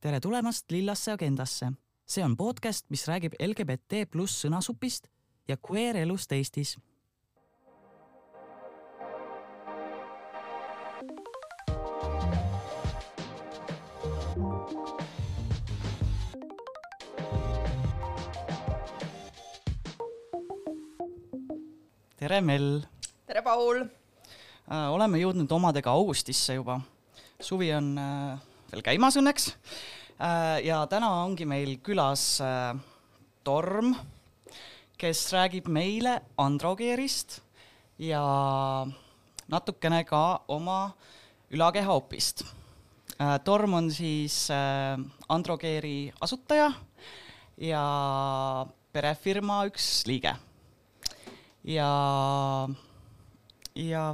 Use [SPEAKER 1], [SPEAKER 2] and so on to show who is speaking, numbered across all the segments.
[SPEAKER 1] tere tulemast Lillasse agendasse. see on podcast, mis räägib LGBT pluss sõnasupist ja queer elust Eestis. tere, Mell!
[SPEAKER 2] tere, Paul!
[SPEAKER 1] oleme jõudnud omadega augustisse juba. suvi on äh, veel käimas õnneks. Äh, ja täna ongi meil külas äh, Torm, kes räägib meile androgeerist ja natukene ka oma ülakeha opist. Torm on siis androgeeri asutaja ja perefirma üks liige. ja, ja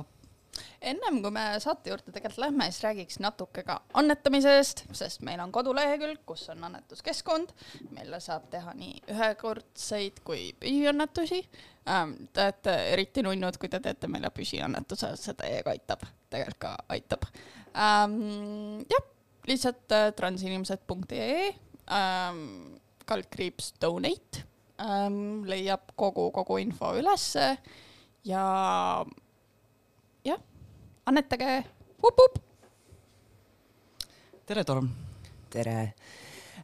[SPEAKER 2] ennem kui me saate juurde tegelikult lähme, siis räägiks natuke ka annetamisest, sest meil on kodulehekülg, kus on annetuskeskkond, mille saab teha nii ühekordseid kui püsiannetusi ähm,. Te olete eriti nunnud, kui te teete meile püsiannetuse, see täiega aitab, tegelikult ka aitab ähm,. jah, lihtsalt äh, transinimesed.ee ähm, kaldkriips donate ähm, leiab kogu, kogu info ülesse ja annetage, vup-vup.
[SPEAKER 1] tere, Torm.
[SPEAKER 3] tere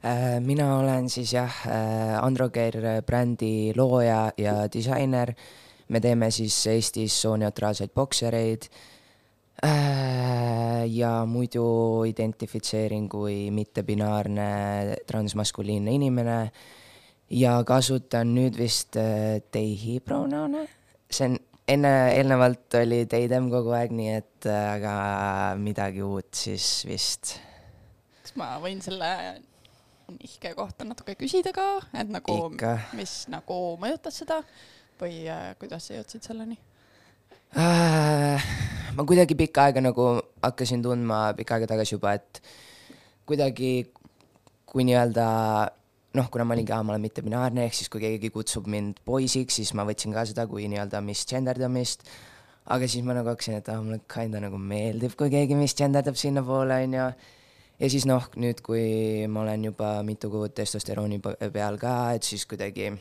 [SPEAKER 3] äh, mina olen siis jah, äh, Androgear brändi looja ja disainer. me teeme siis Eestis sooneutraalseid boksereid. Äh, ja muidu identifitseerin kui mittebinaarne transmaskuliinne inimene ja kasutan nüüd vist tehi pronoune. see on enne, eelnevalt oli Teidem kogu aeg, nii et äh, aga midagi uut siis vist.
[SPEAKER 2] kas ma võin selle nihke kohta natuke küsida ka, et nagu, mis nagu mõjutas seda või äh, kuidas sa jõudsid selleni
[SPEAKER 3] äh,? ma kuidagi pikka aega nagu hakkasin tundma pikka aega tagasi juba, et kuidagi kui nii-öelda noh, kuna ma olin ka, ma olen mittebinaarne, ehk siis kui keegi kutsub mind poisiks, siis ma võtsin ka seda kui nii-öelda misgenderdamist. aga siis ma nagu hakkasin, et ah, mulle kinda nagu meeldib, kui keegi misgenderdab sinnapoole, onju. ja siis noh, nüüd, kui ma olen juba mitu kuud testosterooni peal ka, et siis kuidagi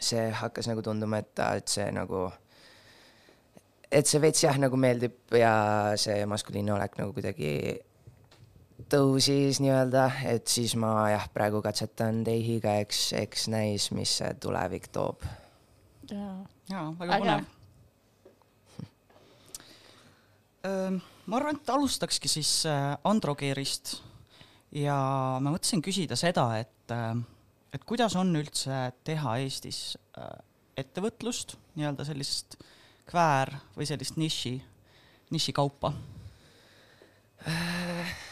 [SPEAKER 3] see hakkas nagu tunduma, et, et see nagu, et see veits jah, nagu meeldib ja see maskuliinne olek nagu kuidagi tõusis nii-öelda, et siis ma jah, praegu katsetan teihiga, eks, eks näis, mis see tulevik toob.
[SPEAKER 1] jaa, väga põnev. ma arvan, et alustakski siis äh, Androgeerist ja ma mõtlesin küsida seda, et, äh, et kuidas on üldse teha Eestis äh, ettevõtlust, nii-öelda sellist kväär või sellist niši, nišikaupa
[SPEAKER 3] äh,?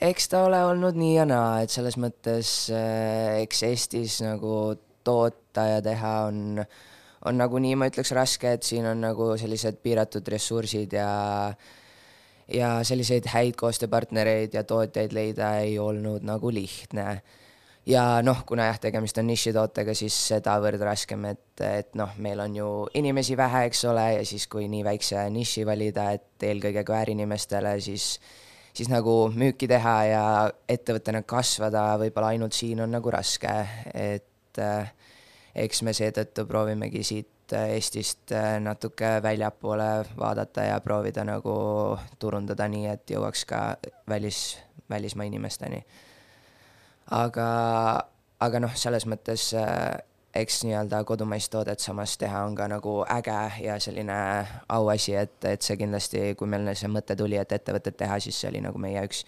[SPEAKER 3] Eks ta ole olnud nii ja naa, et selles mõttes äh, eks Eestis nagu toota ja teha on, on nagunii, ma ütleks, raske, et siin on nagu sellised piiratud ressursid ja ja selliseid häid koostööpartnereid ja tootjaid leida ei olnud nagu lihtne. ja noh, kuna jah, tegemist on nišitootega, siis sedavõrd raskem, et, et noh, meil on ju inimesi vähe, eks ole, ja siis, kui nii väikse niši valida, et eelkõige ka äärinimestele, siis siis nagu müüki teha ja ettevõttena kasvada võib-olla ainult siin on nagu raske, et äh, eks me seetõttu proovimegi siit äh, Eestist äh, natuke väljapoole vaadata ja proovida nagu turundada nii, et jõuaks ka välis, välismaa inimesteni. aga, aga noh, selles mõttes äh, eks nii-öelda kodumaist toodet samas teha on ka nagu äge ja selline auasi, et, et see kindlasti, kui meil see mõte tuli, et ettevõtet teha, siis see oli nagu meie üks,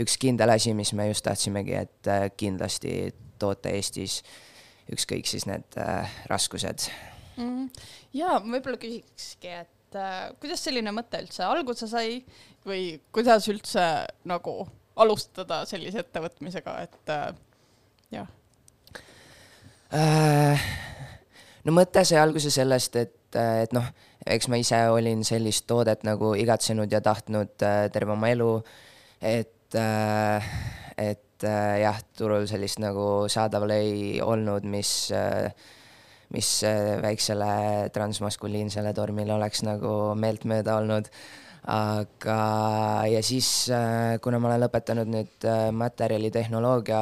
[SPEAKER 3] üks kindel asi, mis me just tahtsimegi, et äh, kindlasti toota Eestis ükskõik siis need äh, raskused.
[SPEAKER 2] Mm.. ja võib-olla küsikski, et äh, kuidas selline mõte üldse alguse sai või kuidas üldse nagu alustada sellise ettevõtmisega, et äh, jah
[SPEAKER 3] no mõte sai alguse sellest, et, et noh, eks ma ise olin sellist toodet nagu igatsenud ja tahtnud äh, terve oma elu, et, äh, et jah, turul sellist nagu saadaval ei olnud, mis, mis väiksele transmaskuliinsele tormile oleks nagu meeltmööda olnud aga, ja siis, kuna ma olen lõpetanud nüüd materjalitehnoloogia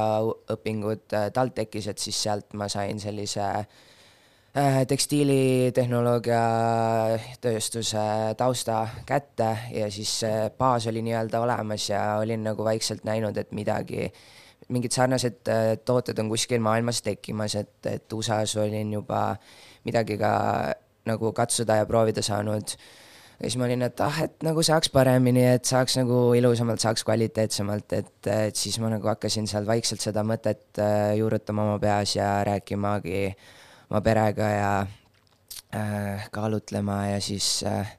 [SPEAKER 3] õpingud TalTechis, et siis sealt ma sain sellise tekstiilitehnoloogia tööstuse tausta kätte ja siis baas oli nii-öelda olemas ja olin nagu vaikselt näinud, et midagi mingid sarnased äh, tooted on kuskil maailmas tekkimas, et, et USA-s olin juba midagi ka nagu katsuda ja proovida saanud. Ja siis ma olin, et ah, et nagu saaks paremini, et saaks nagu ilusamalt, saaks kvaliteetsemalt, et, et siis ma nagu hakkasin seal vaikselt seda mõtet äh, juurutama oma peas ja rääkimagi oma perega ja äh, kaalutlema ja siis äh,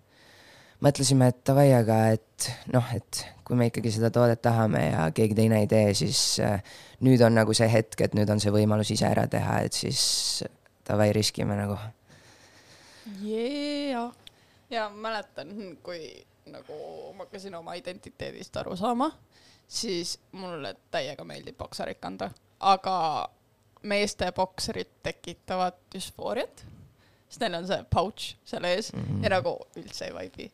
[SPEAKER 3] mõtlesime, et davai, aga et noh, et kui me ikkagi seda toodet tahame ja keegi teine ei tee, siis äh, nüüd on nagu see hetk, et nüüd on see võimalus ise ära teha, et siis davai, riskime nagu.
[SPEAKER 2] Yeah. Ja mäletan, kui nagu ma hakkasin oma identiteedist aru saama, siis mulle täiega meeldib bokserit kanda, aga meeste bokserid tekitavad düsfooriat sest neil on see pouch seal ees mm -hmm. ja nagu üldse ei vaibi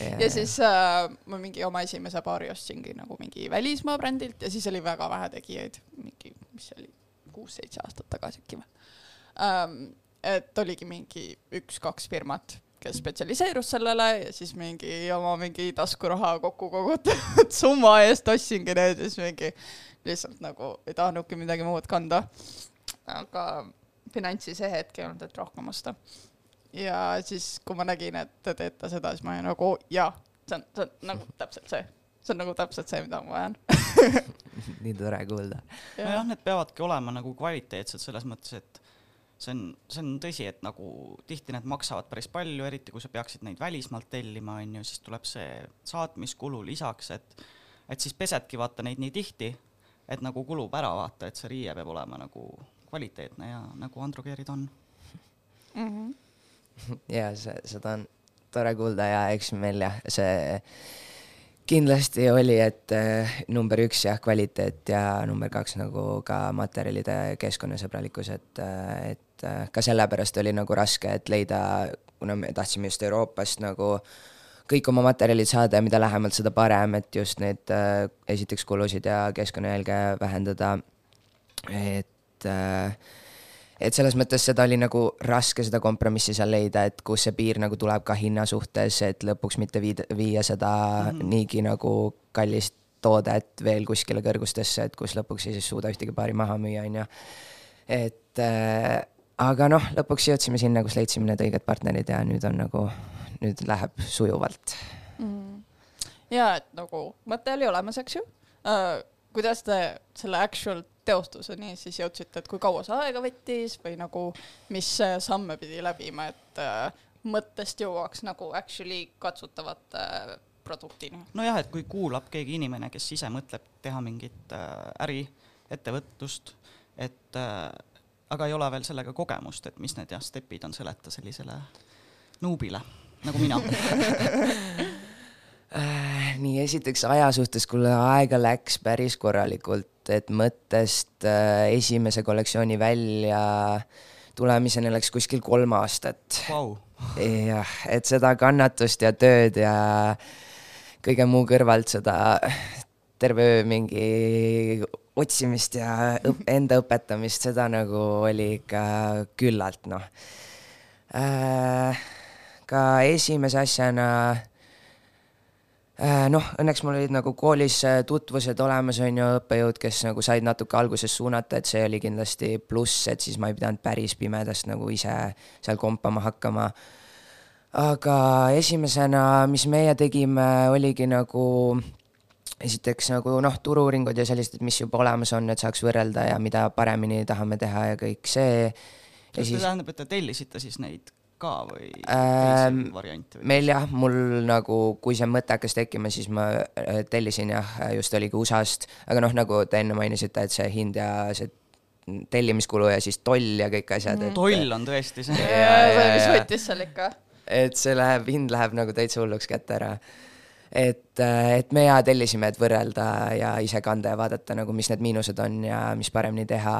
[SPEAKER 2] yeah. ja siis äh, ma mingi oma esimese paari ostsingi nagu mingi välismaa brändilt ja siis oli väga vähe tegijaid, mingi, mis see oli, kuus-seitse aastat tagasi äkki või ähm,. et oligi mingi üks-kaks firmat, kes spetsialiseerus sellele ja siis mingi oma mingi taskuraha kokku kogutud summa eest ostsingi need ja siis mingi lihtsalt nagu ei tahtnudki midagi muud kanda. aga finantsi see hetk ei olnud, et rohkem osta. ja siis, kui ma nägin, et te teete seda, siis ma olin nagu jaa, see on, see on nagu täpselt see, see on nagu täpselt see, mida ma vajan
[SPEAKER 3] nii tore kuulda.
[SPEAKER 1] nojah, need peavadki olema nagu kvaliteetsed selles mõttes, et see on, see on tõsi, et nagu tihti need maksavad päris palju, eriti kui sa peaksid neid välismaalt tellima, on ju, siis tuleb see saatmiskulu lisaks, et et siis pesedki vaata neid nii tihti, et nagu kulub ära vaata, et see riie peab olema nagu kvaliteetne ja nagu androgeerid on
[SPEAKER 3] mm. -hmm. ja see, seda on tore kuulda ja eks meil jah, see kindlasti oli, et äh, number üks jah, kvaliteet ja number kaks nagu ka materjalide keskkonnasõbralikkus, et, äh, et äh, ka sellepärast oli nagu raske, et leida, kuna me tahtsime just Euroopast nagu kõik oma materjalid saada ja mida lähemalt, seda parem, et just neid äh, esiteks kulusid ja keskkonnajälge vähendada. et et äh, et selles mõttes seda oli nagu raske seda kompromissi seal leida, et kus see piir nagu tuleb ka hinna suhtes, et lõpuks mitte viida, viia seda mm -hmm. niigi nagu kallist toodet veel kuskile kõrgustesse, et kus lõpuks ei siis suuda ühtegi paari maha müüa, on ju. et äh, aga noh, lõpuks jõudsime sinna, kus leidsime need õiged partnerid ja nüüd on nagu, nüüd läheb sujuvalt mm.
[SPEAKER 2] ja et nagu mõte oli olemas, eks ju uh,. kuidas te selle actual teostuseni siis jõudsite, et kui kaua see aega võttis või nagu, mis samme pidi läbima, et äh, mõttest jõuaks nagu actually katsutavate äh, produktini?
[SPEAKER 1] nojah, et kui kuulab keegi inimene, kes ise mõtleb teha mingit äh, äri, ettevõtlust, et äh, aga ei ole veel sellega kogemust, et mis need jah, stepid on seleta sellisele nuubile nagu mina.
[SPEAKER 3] Äh, nii, esiteks aja suhtes, kuule aega läks päris korralikult et mõttest äh, esimese kollektsiooni välja tulemiseni läks kuskil kolm aastat.
[SPEAKER 1] Wow..
[SPEAKER 3] jah, et seda kannatust ja tööd ja kõige muu kõrvalt seda terve öö mingi otsimist ja õp enda õpetamist, seda nagu oli ikka küllalt, noh äh,. ka esimese asjana Äh, noh, õnneks mul olid nagu koolis äh, tutvused olemas, on ju, õppejõud, kes nagu said natuke alguses suunata, et see oli kindlasti pluss, et siis ma ei pidanud päris pimedast nagu ise seal kompama hakkama. aga esimesena, mis meie tegime, oligi nagu esiteks nagu noh, turu-uuringud ja sellised, mis juba olemas on, et saaks võrrelda ja mida paremini tahame teha ja kõik see.
[SPEAKER 1] kas see siis... tähendab, et te tellisite siis neid ka või ähm, variante?
[SPEAKER 3] meil jah, mul nagu, kui see mõte hakkas tekkima, siis ma äh, tellisin jah, just oligi USA-st, aga noh, nagu te enne mainisite, et see hind ja see tellimiskulu ja siis toll ja kõik asjad
[SPEAKER 1] mm.. toll on tõesti see.
[SPEAKER 2] see, mis võttis seal ikka.
[SPEAKER 3] et see läheb, hind läheb nagu täitsa hulluks kätte ära. Et, et me ja tellisime, et võrrelda ja ise kanda ja vaadata nagu, mis need miinused on ja mis paremini teha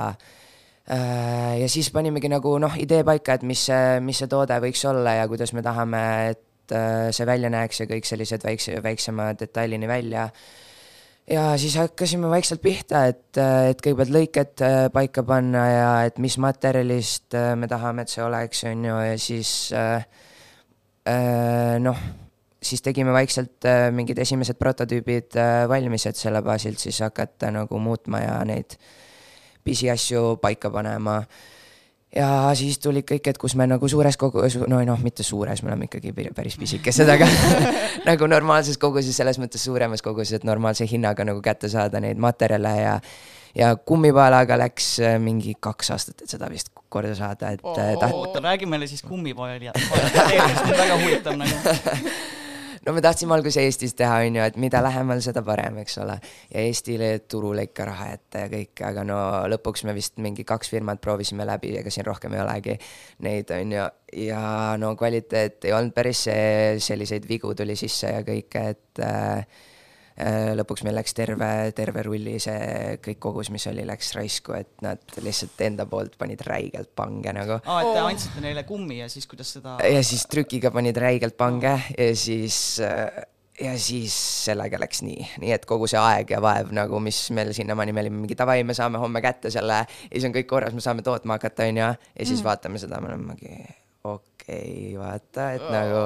[SPEAKER 3] Äh, ja siis panimegi nagu noh, idee paika, et mis see, mis see toode võiks olla ja kuidas me tahame, et äh, see välja näeks ja kõik sellised väikse, väiksema detailini välja. ja siis hakkasime vaikselt pihta, et, et kõigepealt lõiked äh, paika panna ja et mis materjalist me tahame, et see oleks, on ju, ja siis äh, noh, siis tegime vaikselt äh, mingid esimesed prototüübid äh, valmis, et selle baasilt siis hakata nagu muutma ja neid pisiasju paika panema. Ja siis tulid kõik, et kus me nagu suures kogu-, no noh, mitte suures, me oleme ikkagi päris pisikesed, aga nagu normaalses koguses, selles mõttes suuremas koguses, et normaalse hinnaga nagu kätte saada neid materjale ja ja kummipaelaga läks äh, mingi kaks aastat, et seda vist korda saada, et
[SPEAKER 1] oh, ta... oota, räägi meile siis kummipaeli, väga huvitav nagu
[SPEAKER 3] no me tahtsime alguses Eestis teha, on ju, et mida lähemal, seda parem, eks ole. ja Eestile turule ikka raha ette ja kõik, aga no lõpuks me vist mingi kaks firmat proovisime läbi, ega siin rohkem ei olegi neid, on ju. ja no kvaliteet ei olnud päris see, selliseid vigu tuli sisse ja kõike, et äh, lõpuks meil läks terve, terve rulli see kõik kogus, mis oli, läks raisku, et nad lihtsalt enda poolt panid räigelt pange nagu.
[SPEAKER 1] aa, et te andsite neile kummi ja siis kuidas seda
[SPEAKER 3] ja siis trükiga panid räigelt pange ja siis äh, ja siis sellega läks nii, nii et kogu see aeg ja vaev nagu, mis meil sinnamaani, me olime mingi davai, me saame homme kätte selle ja siis on kõik korras, me saame tootma hakata, onju. ja siis mm. vaatame seda, me olemegi okei okay,, vaata, et oh. nagu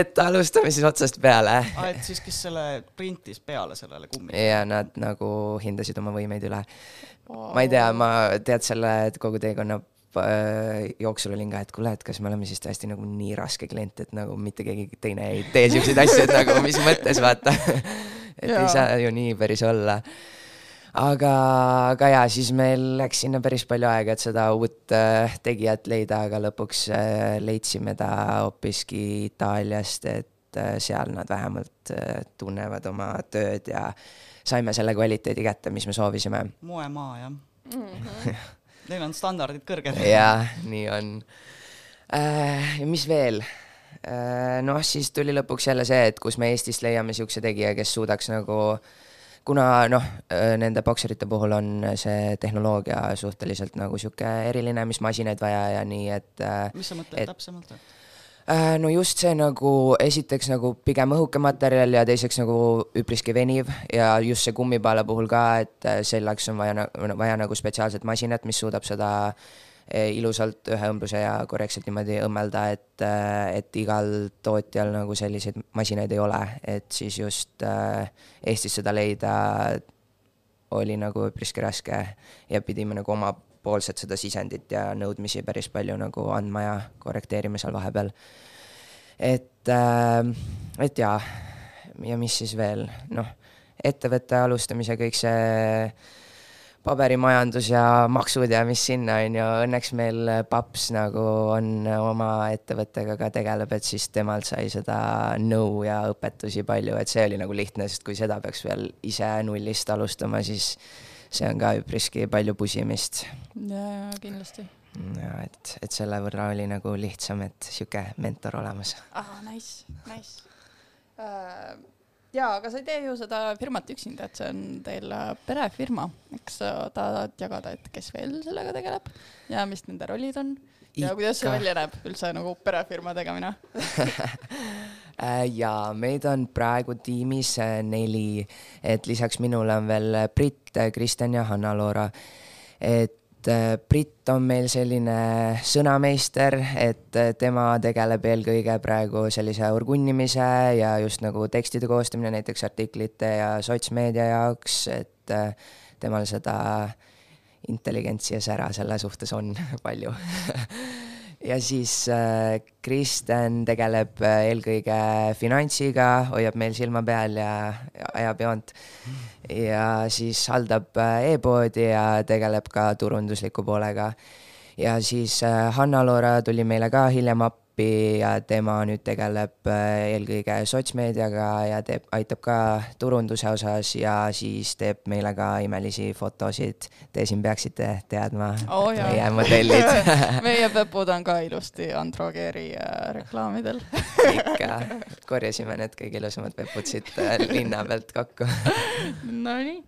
[SPEAKER 3] et alustame siis otsast peale.
[SPEAKER 1] aa, et siis, kes selle printis peale sellele kummile?
[SPEAKER 3] ja nad nagu hindasid oma võimeid üle oh.. ma ei tea, ma tead selle kogu teekonna äh, jooksul olin ka, et kuule, et kas me oleme siis tõesti nagu nii raske klient, et nagu mitte keegi teine ei tee siukseid asju, et nagu mis mõttes vaata et ja. ei saa ju nii päris olla aga, aga jaa, siis meil läks sinna päris palju aega, et seda uut äh, tegijat leida, aga lõpuks äh, leidsime ta hoopiski Itaaliast, et äh, seal nad vähemalt äh, tunnevad oma tööd ja saime selle kvaliteedi kätte, mis me soovisime.
[SPEAKER 1] moemaa, jah mm. -hmm. Neil on standardid kõrged.
[SPEAKER 3] jaa, nii on äh,. mis veel? Äh, noh, siis tuli lõpuks jälle see, et kus me Eestist leiame niisuguse tegija, kes suudaks nagu äh, kuna noh, äh, nende bokserite puhul on see tehnoloogia suhteliselt nagu sihuke eriline, mis masinaid vaja ja nii, et.
[SPEAKER 1] Äh, mis sa mõtled et, täpsemalt?
[SPEAKER 3] Äh, no just see nagu esiteks nagu pigem õhuke materjal ja teiseks nagu üpriski veniv ja just see kummipaela puhul ka, et selleks on vaja, vaja nagu spetsiaalset masinat, mis suudab seda äh, ilusalt ühe õmbluse ja korrektselt niimoodi õmmelda, et, eh, et igal tootjal nagu selliseid masinaid ei ole, et siis just äh, Eestis seda leida oli nagu üpriski raske ja pidime nagu omapoolset seda sisendit ja nõudmisi päris palju nagu andma ja korrekteerima seal vahepeal. et et jaa, ja mis siis veel, noh, ettevõtte alustamise kõik see paberimajandus ja maksud ja mis sinna, on ju, õnneks meil paps nagu on oma ettevõttega ka tegeleb, et siis temalt sai seda nõu ja õpetusi palju, et see oli nagu lihtne, sest kui seda peaks veel ise nullist alustama, siis see on ka üpriski palju pusimist.
[SPEAKER 2] ja, ja kindlasti.
[SPEAKER 3] ja et, et selle võrra oli nagu lihtsam, et sihuke mentor olemas.
[SPEAKER 2] ah, nice, nice uh jaa, aga sa ei tee ju seda firmat üksinda, et see on teil äh, perefirma, eks sa tahad jagada, et kes veel sellega tegeleb ja mis nende rollid on ja Ikka. kuidas see välja näeb üldse nagu perefirma tegemine
[SPEAKER 3] äh, jaa, meid on praegu tiimis äh, neli, et lisaks minule on veel Brit, Kristjan ja Hanna-Loora. et et äh, Brit on meil selline sõnameister, et äh, tema tegeleb eelkõige praegu sellise orgunnimise ja just nagu tekstide koostamine näiteks artiklite ja sotsmeedia jaoks, et äh, temal seda intelligentsi ja sära selle suhtes on palju ja siis äh, Kristen tegeleb äh, eelkõige finantsiga, hoiab meil silma peal ja, ja ajab joont. ja siis haldab äh, e-poodi ja tegeleb ka turundusliku poolega. ja siis Hanna-Loora tuli meile ka hiljem appi appi ja tema nüüd tegeleb äh, eelkõige sotsmeediaga ja teeb, aitab ka turunduse osas ja siis teeb meile ka imelisi fotosid. Te siin peaksite teadma
[SPEAKER 2] oh,,
[SPEAKER 3] meie modellid.
[SPEAKER 2] Meie pepud on ka ilusti Androgeeri äh, reklaamidel.
[SPEAKER 3] Ikka, korjasime need kõige ilusamad pepud siit äh, linna pealt kokku.
[SPEAKER 2] Nonii.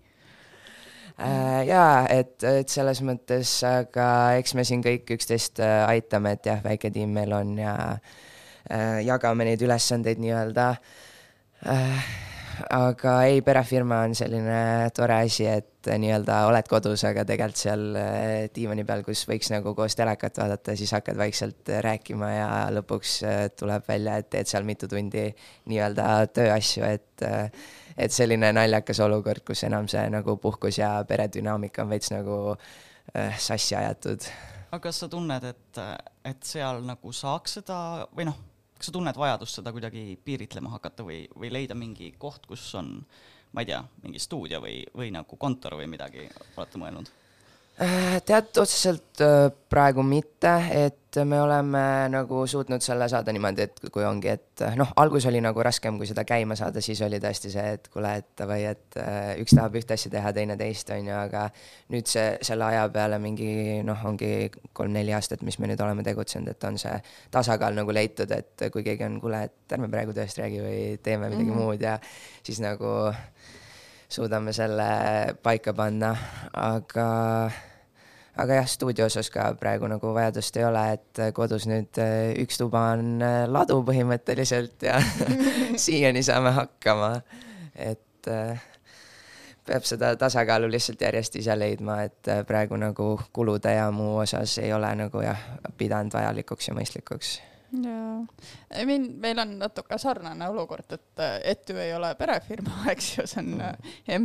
[SPEAKER 3] Jaa, et, et selles mõttes, aga eks me siin kõik üksteist äh, aitame, et jah, väike tiim meil on ja äh, jagame neid ülesandeid nii-öelda. Äh, aga ei, perefirma on selline tore asi, et nii-öelda oled kodus, aga tegelikult seal äh, diivani peal, kus võiks nagu koos telekat vaadata, siis hakkad vaikselt rääkima ja lõpuks äh, tuleb välja, et teed seal mitu tundi nii-öelda tööasju, et äh, et selline naljakas olukord, kus enam see nagu puhkus ja peredünaamika on veits nagu äh, sassi ajatud.
[SPEAKER 1] aga kas sa tunned, et, et seal nagu saaks seda või noh, kas sa tunned vajadust seda kuidagi piiritlema hakata või, või leida mingi koht, kus on, ma ei tea, mingi stuudio või, või nagu kontor või midagi, olete mõelnud?
[SPEAKER 3] Äh, tead, otseselt äh, praegu mitte, et me oleme nagu suutnud selle saada niimoodi, et kui ongi, et äh, noh, algus oli nagu raskem, kui seda käima saada, siis oli tõesti see, et kuule, et davai, et üks tahab ühte asja teha, teine teist, on ju, aga nüüd see, selle aja peale mingi noh, ongi kolm-neli aastat, mis me nüüd oleme tegutsenud, et on see tasakaal nagu leitud, et kui keegi on, kuule, et ärme praegu tööst räägi või teeme midagi mm -hmm. muud ja siis nagu suudame selle paika panna, aga aga jah, stuudio osas ka praegu nagu vajadust ei ole, et kodus nüüd äh, üks tuba on äh, ladu põhimõtteliselt ja siiani saame hakkama. et äh, peab seda tasakaalu lihtsalt järjest ise leidma, et praegu nagu kulude ja muu osas ei ole nagu jah, pidanud vajalikuks ja mõistlikuks
[SPEAKER 2] jaa, I mean, meil on natuke sarnane olukord, et ETÜ ei ole perefirma, eks ju, see on.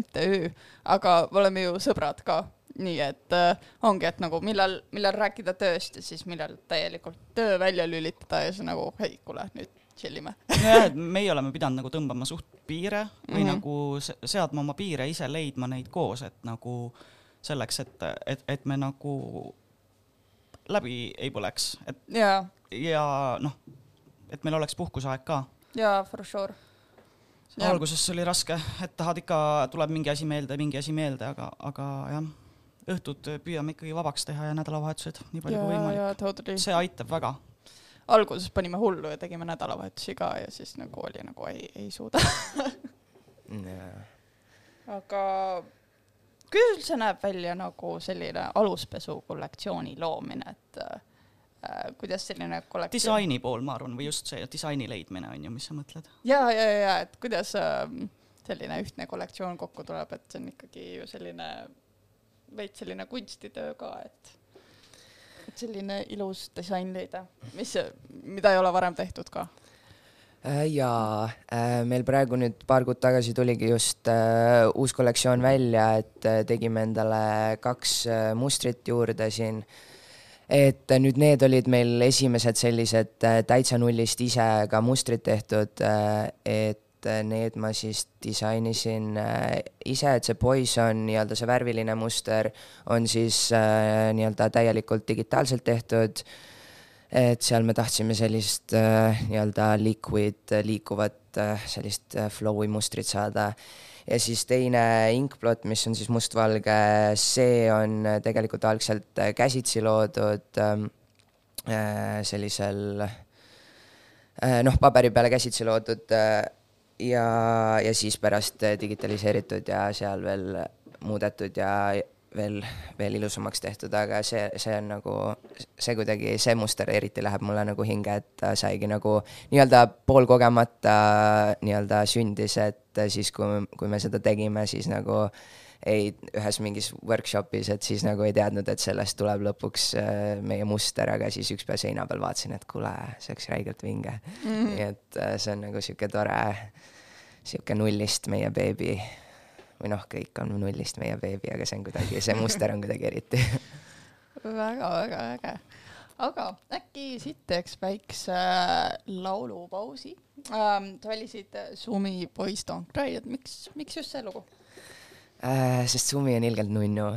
[SPEAKER 2] MTÜ, aga me oleme ju sõbrad ka, nii et äh, ongi, et nagu millal, millal rääkida tööst ja siis millal täielikult töö välja lülitada ja siis nagu hei, kuule nüüd chill ime.
[SPEAKER 1] nojah, et meie oleme pidanud nagu tõmbama suht piire või mm -hmm. nagu seadma oma piire, ise leidma neid koos, et nagu selleks, et, et, et me nagu läbi ei põleks, et
[SPEAKER 2] yeah.
[SPEAKER 1] ja noh, et meil oleks puhkuseaeg ka.
[SPEAKER 2] jaa, for sure.
[SPEAKER 1] alguses oli raske, et tahad ikka, tuleb mingi asi meelde, mingi asi meelde, aga, aga jah, õhtud püüame ikkagi vabaks teha ja nädalavahetused nii palju ja, kui võimalik.
[SPEAKER 2] Totally.
[SPEAKER 1] see aitab väga.
[SPEAKER 2] alguses panime hullu ja tegime nädalavahetusi ka ja siis nagu oli nagu ei, ei suuda
[SPEAKER 3] yeah..
[SPEAKER 2] aga kuidas üldse näeb välja nagu selline aluspesu kollektsiooni loomine, et äh, kuidas selline kollektsioon
[SPEAKER 1] disaini pool, ma arvan, või just see disaini leidmine on ju, mis sa mõtled?
[SPEAKER 2] ja, ja, ja, et kuidas äh, selline ühtne kollektsioon kokku tuleb, et see on ikkagi ju selline veits selline kunstitöö ka, et et selline ilus disain leida, mis, mida ei ole varem tehtud ka
[SPEAKER 3] äh, jaa, äh, meil praegu nüüd paar kuud tagasi tuligi just uh, uus kollektsioon välja, et tegime endale kaks mustrit juurde siin. et nüüd need olid meil esimesed sellised täitsa nullist ise ka mustrid tehtud, et et äh, need ma siis disainisin äh, ise, et see Poison, nii-öelda see värviline muster on siis äh, nii-öelda täielikult digitaalselt tehtud. et seal me tahtsime sellist nii-öelda liquid liikuvat sellist flow'i mustrit saada ja siis teine inkplot, mis on siis mustvalge, see on tegelikult algselt käsitsi loodud ähm, sellisel noh, paberi peale käsitsi loodud ja, ja siis pärast digitaliseeritud ja seal veel muudetud ja veel, veel ilusamaks tehtud, aga see, see on nagu, see kuidagi, see muster eriti läheb mulle nagu hinge, et ta saigi nagu nii-öelda poolkogemata nii-öelda sündis, et siis, kui, kui me seda tegime, siis nagu ei, ühes mingis workshop'is, et siis nagu ei teadnud, et sellest tuleb lõpuks äh, meie muster, aga siis üks päev seina peal vaatasin, et kuule, see oleks räigelt vinge mm. -hmm. nii et äh, see on nagu sihuke tore, sihuke nullist meie beebi või noh, kõik on nullist meie beebi, aga see on kuidagi, see muster on kuidagi eriti
[SPEAKER 2] väga-väga äge. aga äkki siit teeks väikse äh, laulupausi ähm,. sa valisid Sumi Boys Don't Cry, et miks, miks just see lugu?
[SPEAKER 3] Äh,? sest Sumi on ilgelt nunnu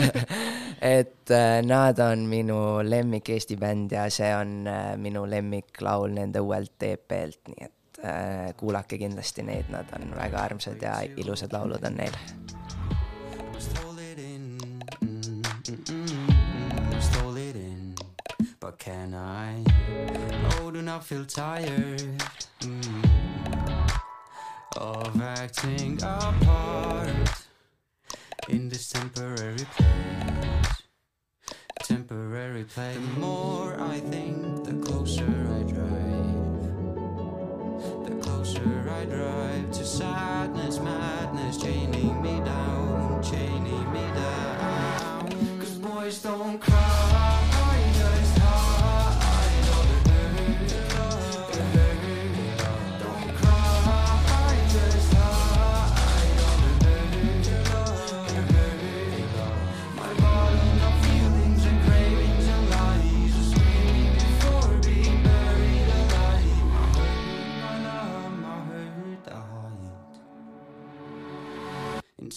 [SPEAKER 3] et äh, nad on minu lemmik Eesti bänd ja see on äh, minu lemmiklaul nende uuelt EP-lt, nii et kuulake kindlasti neid, nad on väga armsad ja ilusad laulud on neil. But can I? Oh, do not feel tired. Mm. Of acting apart in this temporary place. Temporary
[SPEAKER 4] play. The more I think, the closer I drive. The closer I drive to sadness, madness, chaining me down, chaining me down. Cause boys don't cry,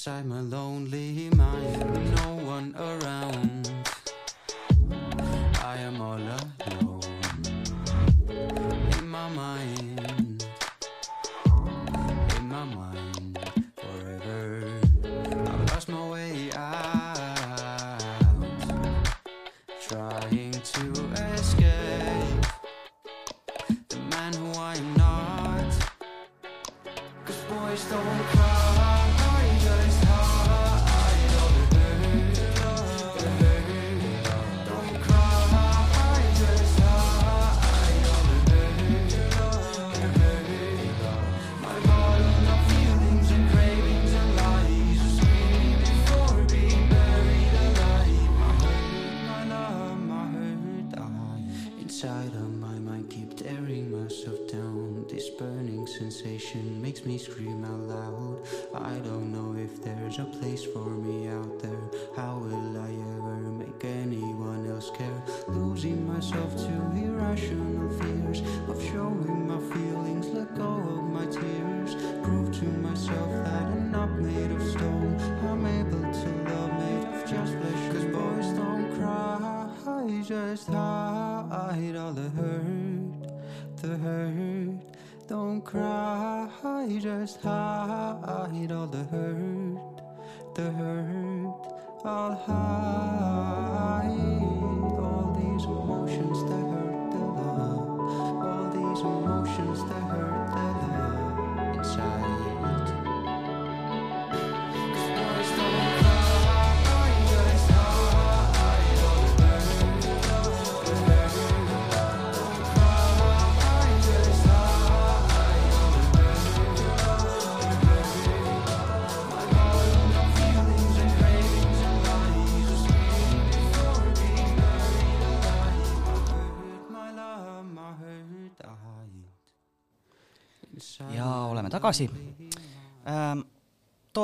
[SPEAKER 4] I'm a lonely mind, no one around. Just hide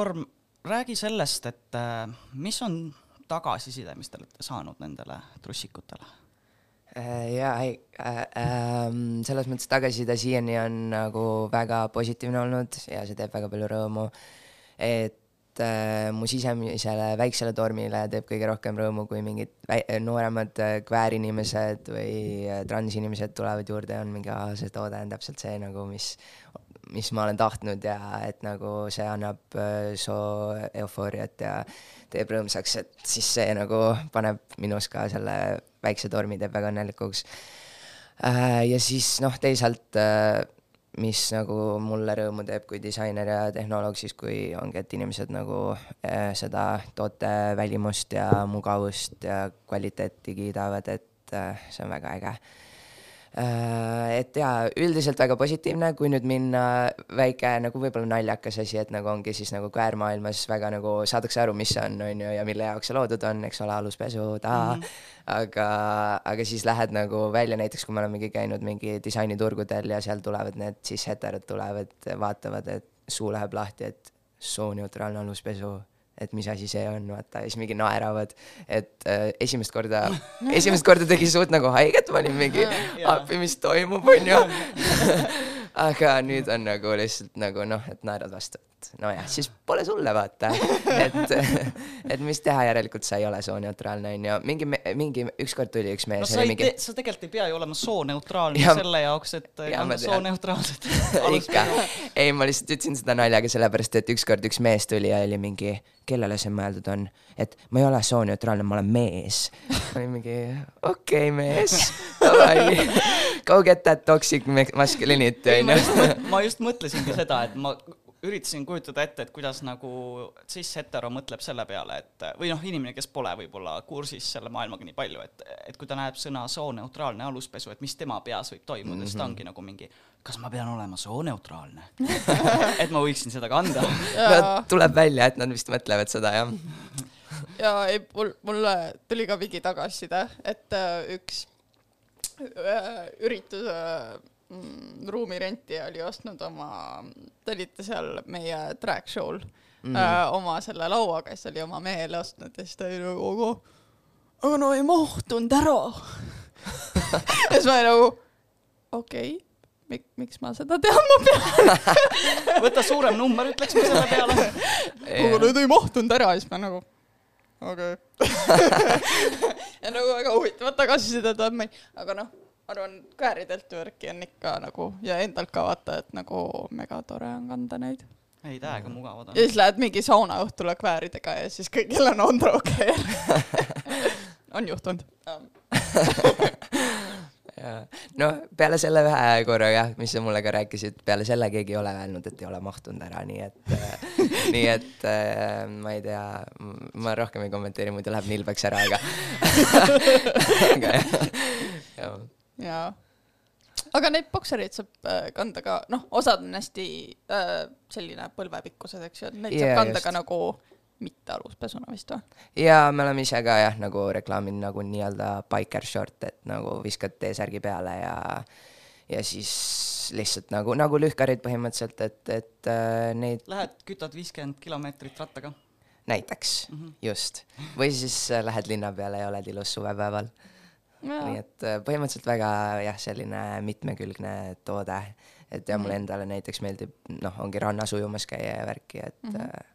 [SPEAKER 1] Torm, räägi sellest, et äh, mis on tagasiside, mis te olete saanud nendele trussikutele?
[SPEAKER 3] Äh, jaa, ei äh,, ähm, selles mõttes tagasiside siiani on nagu väga positiivne olnud ja see teeb väga palju rõõmu. et äh, mu sisemisele väiksele tormile teeb kõige rohkem rõõmu, kui mingid nooremad äh, kväärinimesed või äh, transinimesed tulevad juurde ja on mingi, aa, see toode on täpselt see nagu, mis, mis ma olen tahtnud ja et nagu see annab äh, soo eufooriat ja teeb rõõmsaks, et siis see nagu paneb minus ka selle väikse tormi teeb väga õnnelikuks. ja siis noh, teisalt äh, mis nagu mulle rõõmu teeb kui disainer ja tehnoloog, siis kui ongi, et inimesed nagu äh, seda toote välimust ja mugavust ja kvaliteeti kiidavad, et äh, see on väga äge. Et jaa, üldiselt väga positiivne, kui nüüd minna väike nagu võib-olla naljakas asi, et nagu ongi siis nagu kväärmaailmas väga nagu saadakse aru, mis see on, on ju, ja mille jaoks see loodud on, eks ole, aluspesu, taa mm, -hmm. aga, aga siis lähed nagu välja, näiteks kui me oleme mingi käinud mingi disainiturgudel ja seal tulevad need siis heterod tulevad, vaatavad, et suu läheb lahti, et sooneutraalne aluspesu et mis asi see on, vaata, ja siis mingi naeravad, et äh, esimest korda, esimest korda tegi suht nagu haiget, ma olin mingi, appi, mis toimub, onju. aga nüüd on nagu lihtsalt nagu noh, et naerad vastu, et nojah, siis pole sulle, vaata. et, et mis teha, järelikult sa ei ole sooneutraalne, onju. mingi, mingi, ükskord tuli üks
[SPEAKER 1] no
[SPEAKER 3] mees,
[SPEAKER 1] sa
[SPEAKER 3] oli
[SPEAKER 1] ei
[SPEAKER 3] mingi
[SPEAKER 1] tee, sa tegelikult ei pea ju olema sooneutraalne
[SPEAKER 3] Jah.
[SPEAKER 1] selle jaoks, et
[SPEAKER 3] ma tean.
[SPEAKER 1] sooneutraalset
[SPEAKER 3] ikka, ei, ma lihtsalt ütlesin seda naljaga, sellepärast et ükskord üks mees tuli ja oli mingi, kellele see mõeldud on, et ma ei ole sooneutraalne, ma olen mees. ma olin mingi, okei okay,, mees, davai, go get that toxic ma- masculinity, onju.
[SPEAKER 1] ma just mõtlesingi seda, et ma üritasin kujutada ette, et kuidas nagu cis-hetero mõtleb selle peale, et või noh, inimene, kes pole võib-olla kursis selle maailmaga nii palju, et, et kui ta näeb sõna sooneutraalne aluspesu, et mis tema peas võib toimuda mm, -hmm. siis ta ongi nagu mingi, kas ma pean olema sooneutraalne et ma võiksin seda kanda.
[SPEAKER 3] no tuleb välja, et nad vist mõtlevad seda jah.
[SPEAKER 2] ja ei, mul, mulle tuli ka mingi tagasiside, et äh, üks äh, ürituse mm, ruumirentija oli ostnud oma, te olite seal meie track show'l mm. äh, oma selle lauaga, siis oli oma mehele ostnud ja siis ta oli nagu, aga, aga no ei mahtunud ära. ja siis ma olin nagu, okei okay,, mik-, miks ma seda teadma pean,
[SPEAKER 1] võta suurem number, ütleks ma selle peale.
[SPEAKER 2] aga need ei mahtunud ära, siis ma nagu, okei okay.. ja nagu väga huvitavat tagasisidet andma, aga noh, ma arvan, kvääridelt värki on ikka nagu ja endalt ka vaata, et nagu megatore on kanda neid.
[SPEAKER 1] ei, täiega mugavad
[SPEAKER 2] ja
[SPEAKER 1] on.
[SPEAKER 2] siis lähed mingi saunaõhtule kvääridega ja siis kõigil on Androkeer. on juhtunud.
[SPEAKER 3] noh, peale selle ühe korra jah, mis sa mulle ka rääkisid, peale selle keegi ei ole öelnud, et ei ole mahtunud ära, nii et äh,, nii et äh, ma ei tea, ma rohkem ei kommenteeri, muidu läheb nilbeks ära, aga aga jah, jah.
[SPEAKER 2] jaa. aga neid boksereid saab äh, kanda ka, noh, osad on hästi äh, selline põlvepikkused, eks ju, et neid
[SPEAKER 3] Jaa,
[SPEAKER 2] saab kanda
[SPEAKER 3] just.
[SPEAKER 2] ka nagu mitte aluspesuna vist või?
[SPEAKER 3] ja me oleme ise ka jah, nagu reklaaminud nagu nii-öelda biker short, et nagu viskad T-särgi peale ja ja siis lihtsalt nagu, nagu lühkarid põhimõtteliselt, et, et äh, neid
[SPEAKER 1] Lähed, kütad viiskümmend kilomeetrit rattaga.
[SPEAKER 3] näiteks mm, -hmm. just. või siis äh, lähed linna peale ja oled ilus suvepäeval. Nii et äh, põhimõtteliselt väga jah, selline mitmekülgne toode. et ja mulle endale näiteks meeldib, noh, ongi rannas ujumas käia ja värki, et mm -hmm.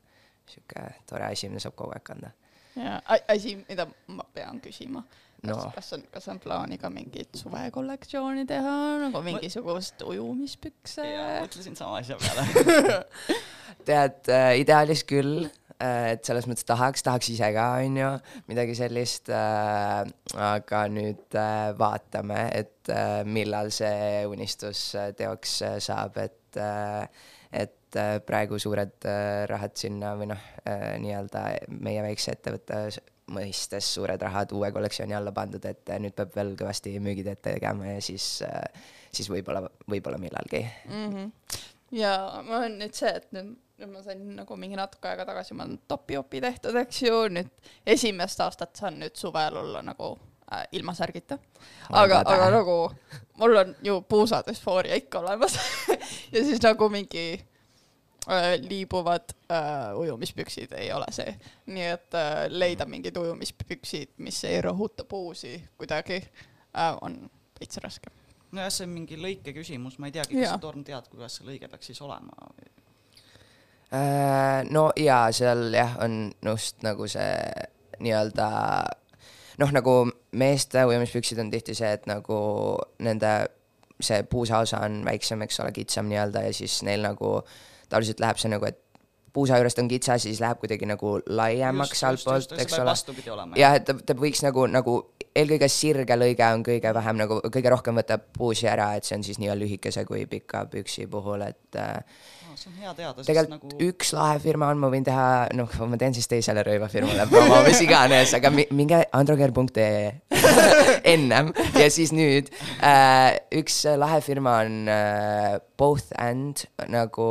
[SPEAKER 3] sihuke tore asi, mida saab kogu aeg kanda.
[SPEAKER 2] ja asi, mida ma pean küsima. kas
[SPEAKER 3] No.
[SPEAKER 2] no., kas on, kas on plaani ka mingit suvekollektsiooni teha, nagu mingisugust ujumispükse?
[SPEAKER 1] mõtlesin sama asja peale.
[SPEAKER 3] tead äh,, ideaalis küll et selles mõttes tahaks, tahaks ise ka, onju, midagi sellist äh,. aga nüüd äh, vaatame, et äh, millal see unistus äh, teoks äh, saab, et äh,, et äh, praegu suured äh, rahad sinna või noh äh,, nii-öelda meie väikse ettevõtte mõistes suured rahad uue kollektsiooni alla pandud, et äh, nüüd peab veel kõvasti müügitööd tegema ja siis äh,, siis võib-olla, võib-olla millalgi
[SPEAKER 2] mm. -hmm. ja ma olen nüüd see, et nüüd, nüüd ma sain nagu mingi natuke aega tagasi, ma olen topi-opi tehtud, eks ju, nüüd esimest aastat saan nüüd suvel olla nagu äh, ilma särgita. Aga, aga nagu mul on ju puusadüsfooria ikka olemas ja siis nagu mingi äh, liibuvad äh, ujumispüksid ei ole see. nii et äh, leida mingid ujumispüksid, mis ei rõhuta puusi kuidagi äh,, on veits raske.
[SPEAKER 1] nojah, see on mingi lõike küsimus, ma ei teagi, kas sa, Torm, tead, kuidas see lõige peaks siis olema?
[SPEAKER 3] Äh, no jaa, seal jah, on just nagu see nii-öelda noh, nagu meeste ujumispüksid on tihti see, et nagu nende see puusaosa on väiksem, eks ole, kitsam nii-öelda ja siis neil nagu tavaliselt läheb see nagu, et puusa juurest on kitsas ja siis läheb kuidagi nagu laiemaks altpoolt, eks ole. jah, et ta, ta võiks nagu, nagu eelkõige sirge lõige on kõige vähem nagu, kõige rohkem võtab puusi ära, et see on siis nii lühikese kui pika püksi puhul, et äh,
[SPEAKER 1] see on hea teada,
[SPEAKER 3] tegelikult
[SPEAKER 1] nagu
[SPEAKER 3] üks lahe firma on, ma võin teha, noh, ma teen siis teisele rõivafirmale promo, mis iganes, aga mi- minge androgear.ee ennem. Ja siis nüüd äh, üks lahe firma on äh, Both and nagu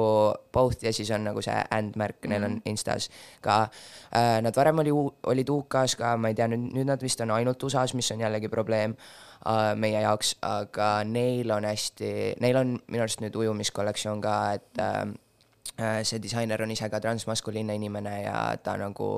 [SPEAKER 3] Both ja siis on nagu see and märk, neil on Instas ka. Äh,. Nad varem oli, olid UK-s ka, ma ei tea, nüüd, nüüd nad vist on ainult USA-s, mis on jällegi probleem meie jaoks, aga neil on hästi, neil on minu arust nüüd ujumiskollektsioon ka, et äh, äh, see disainer on ise ka transmaskuliinne inimene ja ta nagu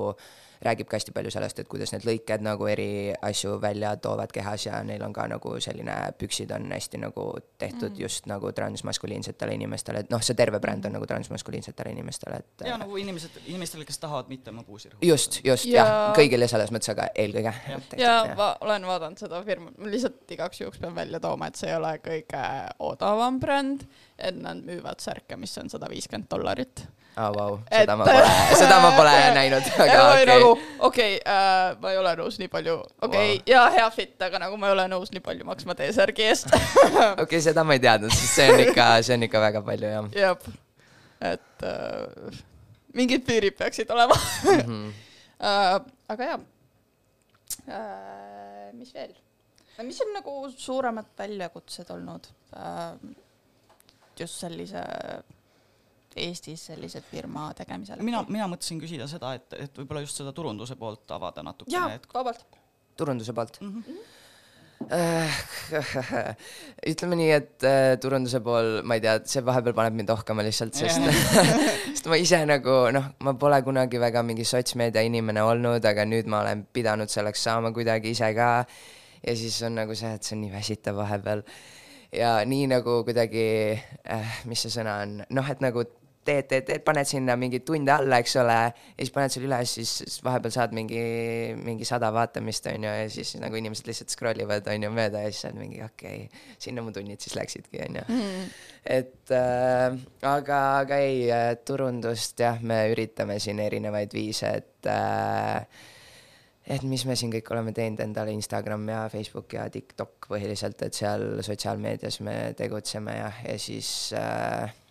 [SPEAKER 3] räägib ka hästi palju sellest, et kuidas need lõiked nagu eri asju välja toovad kehas ja neil on ka nagu selline, püksid on hästi nagu tehtud mm. just nagu transmaskuliinsetele inimestele, et noh, see terve bränd on nagu transmaskuliinsetele inimestele, et
[SPEAKER 1] ja nagu inimesed, inimestele, kes tahavad mitte oma puusi rõhutada.
[SPEAKER 3] just, just
[SPEAKER 2] Ja-
[SPEAKER 3] jah ja,, kõigile selles mõttes, aga eelkõige.
[SPEAKER 2] ja ma olen vaadanud seda firmat, ma lihtsalt igaks juhuks pean välja tooma, et see ei ole kõige odavam bränd, et nad müüvad särke, mis on sada viiskümmend dollarit.
[SPEAKER 3] oh,. Vau,
[SPEAKER 2] Et-
[SPEAKER 3] seda ma pole, seda ma pole näinud, aga okei
[SPEAKER 2] olin nagu
[SPEAKER 3] okay..
[SPEAKER 2] okei okay, äh,, ma ei ole nõus nii palju, okei okay,
[SPEAKER 3] Wow.
[SPEAKER 2] wow. ja hea fit, aga nagu ma ei ole nõus nii palju maksma T-särgi eest.
[SPEAKER 3] okei okay,, seda ma ei teadnud, sest see on ikka, see on ikka väga palju jah.
[SPEAKER 2] jah, et äh, mingid piirid peaksid olema
[SPEAKER 3] mm. -hmm.
[SPEAKER 2] äh, aga jaa äh,, mis veel? mis on nagu suuremad väljakutsed olnud äh, just sellise Eestis sellise firma tegemisel?
[SPEAKER 1] mina, mina mõtlesin küsida seda, et, et võib-olla just seda turunduse poolt avada natukene,
[SPEAKER 2] jaa
[SPEAKER 1] et,
[SPEAKER 2] vabalt.
[SPEAKER 3] turunduse poolt
[SPEAKER 1] mm. -hmm.
[SPEAKER 3] Ütleme nii, et äh, turunduse pool, ma ei tea, see vahepeal paneb mind ohkama lihtsalt, sest sest ma ise nagu noh, ma pole kunagi väga mingi sotsmeedia inimene olnud, aga nüüd ma olen pidanud selleks saama kuidagi ise ka. ja siis on nagu see, et see on nii väsitav vahepeal. ja nii nagu kuidagi äh,, mis see sõna on, noh, et nagu teed, teed, teed, paned sinna mingi tunde alla, eks ole, ja siis paned selle üles, siis vahepeal saad mingi, mingi sada vaatamist, on ju, ja siis nagu inimesed lihtsalt scroll ivad, on ju, mööda ja siis sa oled mingi okei okay,, sinna mu tunnid siis läksidki, on ju. et äh, aga, aga ei, turundust jah, me üritame siin erinevaid viise, et äh, et mis me siin kõik oleme teinud endale Instagram ja Facebook ja TikTok põhiliselt, et seal sotsiaalmeedias me tegutseme ja, ja siis äh, äh,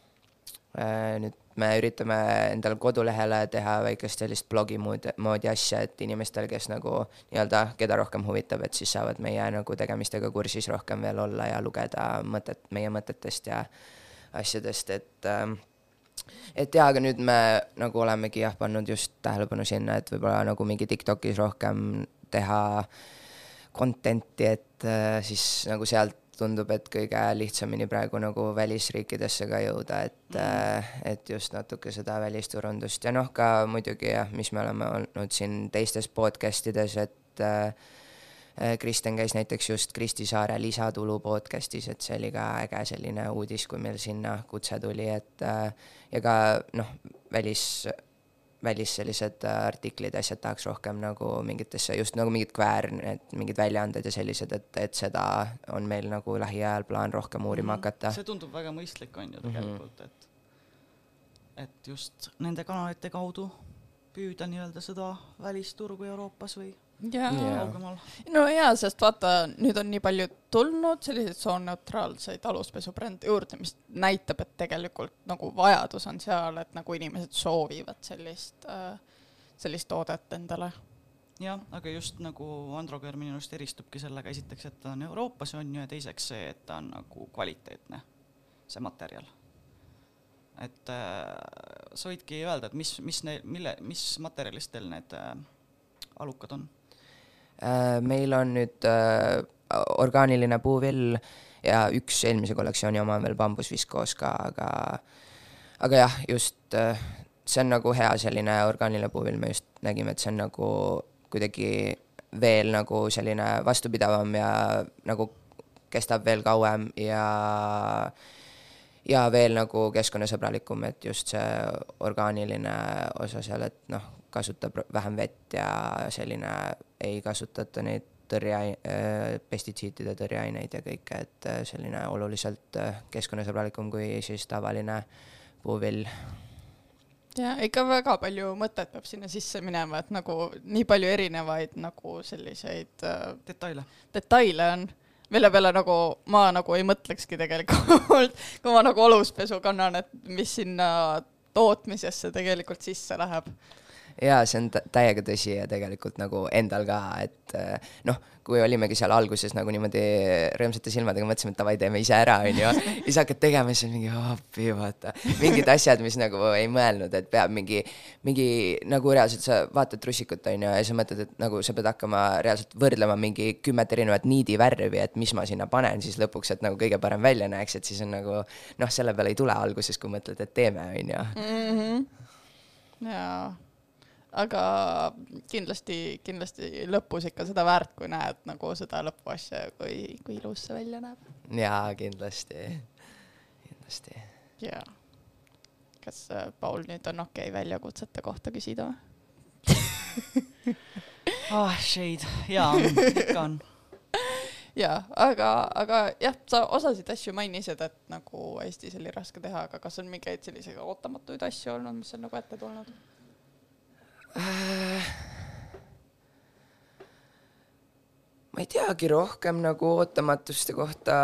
[SPEAKER 3] nüüd me üritame endale kodulehele teha väikest sellist blogi moodi, moodi asja, et inimestel, kes nagu nii-öelda, keda rohkem huvitab, et siis saavad meie nagu tegemistega kursis rohkem veel olla ja lugeda mõtet, meie mõtetest ja asjadest, et ähm, et jaa, aga nüüd me nagu olemegi jah, pannud just tähelepanu sinna, et võib-olla nagu mingi Tiktokis rohkem teha content'i, et äh, siis nagu sealt tundub, et kõige lihtsamini praegu nagu välisriikidesse ka jõuda, et äh,, et just natuke seda välisturundust. Ja noh, ka muidugi jah, mis me oleme olnud siin teistes podcast ides, et äh, Kristen käis näiteks just Kristi Saare lisatulu podcast'is, et see oli ka äge selline uudis, kui meil sinna kutse tuli, et äh, ja ka noh, välis, välis sellised äh, artiklid, asjad tahaks rohkem nagu mingitesse, just nagu mingid kväär, need mingid väljaanded ja sellised, et, et seda on meil nagu lähiajal plaan rohkem uurima hakata.
[SPEAKER 1] see tundub väga mõistlik, on ju tegelikult, et et just nende kanalite kaudu püüda nii-öelda seda välisturgu Euroopas või
[SPEAKER 2] jaa
[SPEAKER 3] Jaa.
[SPEAKER 1] kaugemal.
[SPEAKER 2] no jaa, sest vaata, nüüd on nii palju tulnud selliseid sooneutraalseid aluspesubrände juurde, mis näitab, et tegelikult nagu vajadus on seal, et nagu inimesed soovivad sellist äh,, sellist toodet endale.
[SPEAKER 1] jah, aga just nagu Androgear minu arust eristubki sellega esiteks, et ta on Euroopas on ju ja teiseks see, et ta on nagu kvaliteetne, see materjal. et äh, sa võidki öelda, et mis, mis neil, mille, mis materjalist teil need äh, alukad on?
[SPEAKER 3] Äh, meil on nüüd äh, orgaaniline puuvill ja üks eelmise kollektsiooni oma on veel bambusviskoos ka, aga aga jah, just äh, see on nagu hea selline orgaaniline puuvill, me just nägime, et see on nagu kuidagi veel nagu selline vastupidavam ja nagu kestab veel kauem ja ja veel nagu keskkonnasõbralikum, et just see orgaaniline osa seal, et noh, kasutab vähem vett ja selline ei kasutata neid tõrje, pestitsiidide tõrjeaineid ja kõike, et äh, selline oluliselt äh, keskkonnasõbralikum kui siis tavaline puuvill.
[SPEAKER 2] ja ikka väga palju mõtet peab sinna sisse minema, et nagu nii palju erinevaid nagu selliseid äh,
[SPEAKER 1] detaile?
[SPEAKER 2] detaile on, mille peale nagu ma nagu ei mõtlekski tegelikult, kui ma nagu oluspesu kannan, et mis sinna tootmisesse tegelikult sisse läheb.
[SPEAKER 3] jaa, see on tä- täiega tõsi ja tegelikult nagu endal ka, et äh, noh, kui olimegi seal alguses nagu niimoodi rõõmsate silmadega mõtlesime, et davai, teeme ise ära, onju. ja siis hakkad tegema, siis on mingi appi, vaata. mingid asjad, mis nagu ei mõelnud, et peab mingi, mingi nagu reaalselt sa vaatad trussikut, onju, ja sa mõtled, et nagu sa pead hakkama reaalselt võrdlema mingi kümmet erinevat niidivärvi, et mis ma sinna panen siis lõpuks, et nagu kõige parem välja näeks, et siis on nagu noh, selle peale ei tule alguses, kui mõtled, et teeme, onju.
[SPEAKER 2] jaa, aga kindlasti, kindlasti lõpus ikka seda väärt, kui näed nagu seda lõpuasja, kui, kui ilus see välja näeb.
[SPEAKER 3] jaa, kindlasti, kindlasti
[SPEAKER 2] jaa. kas äh, Paul nüüd on okei okay väljakutsete kohta küsida või?
[SPEAKER 1] ah, shade, jaa, ikka on.
[SPEAKER 2] jaa, aga, aga jah, sa osasid asju mainisid, et nagu Eestis oli raske teha, aga kas on mingeid selliseid ootamatuid asju olnud, mis on nagu ette tulnud?
[SPEAKER 3] Ma ei teagi rohkem nagu ootamatuste kohta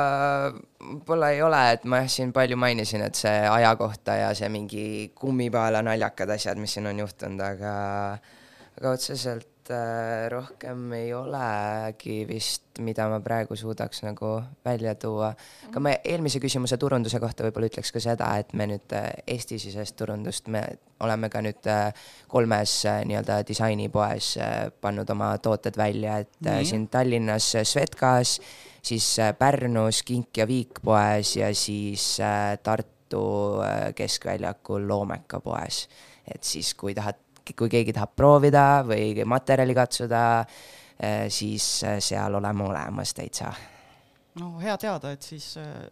[SPEAKER 3] võib-olla ei ole, et ma jah, siin palju mainisin, et see aja kohta ja see mingi kummipaela naljakad asjad, mis siin on juhtunud, aga aga otseselt äh, rohkem ei olegi vist, mida ma praegu suudaks nagu välja tuua. aga ma eelmise küsimuse turunduse kohta võib-olla ütleks ka seda, et me nüüd äh, Eesti-sisest turundust, me oleme ka nüüd äh, kolmes nii-öelda disainipoes pannud oma tooted välja, et
[SPEAKER 1] Nii.
[SPEAKER 3] siin Tallinnas Svetkas, siis Pärnus Kink ja Viik poes ja siis Tartu keskväljakul Loomeka poes. et siis, kui tahad, kui keegi tahab proovida või materjali katsuda, siis äh, seal oleme olemas täitsa.
[SPEAKER 1] no hea teada, et siis äh,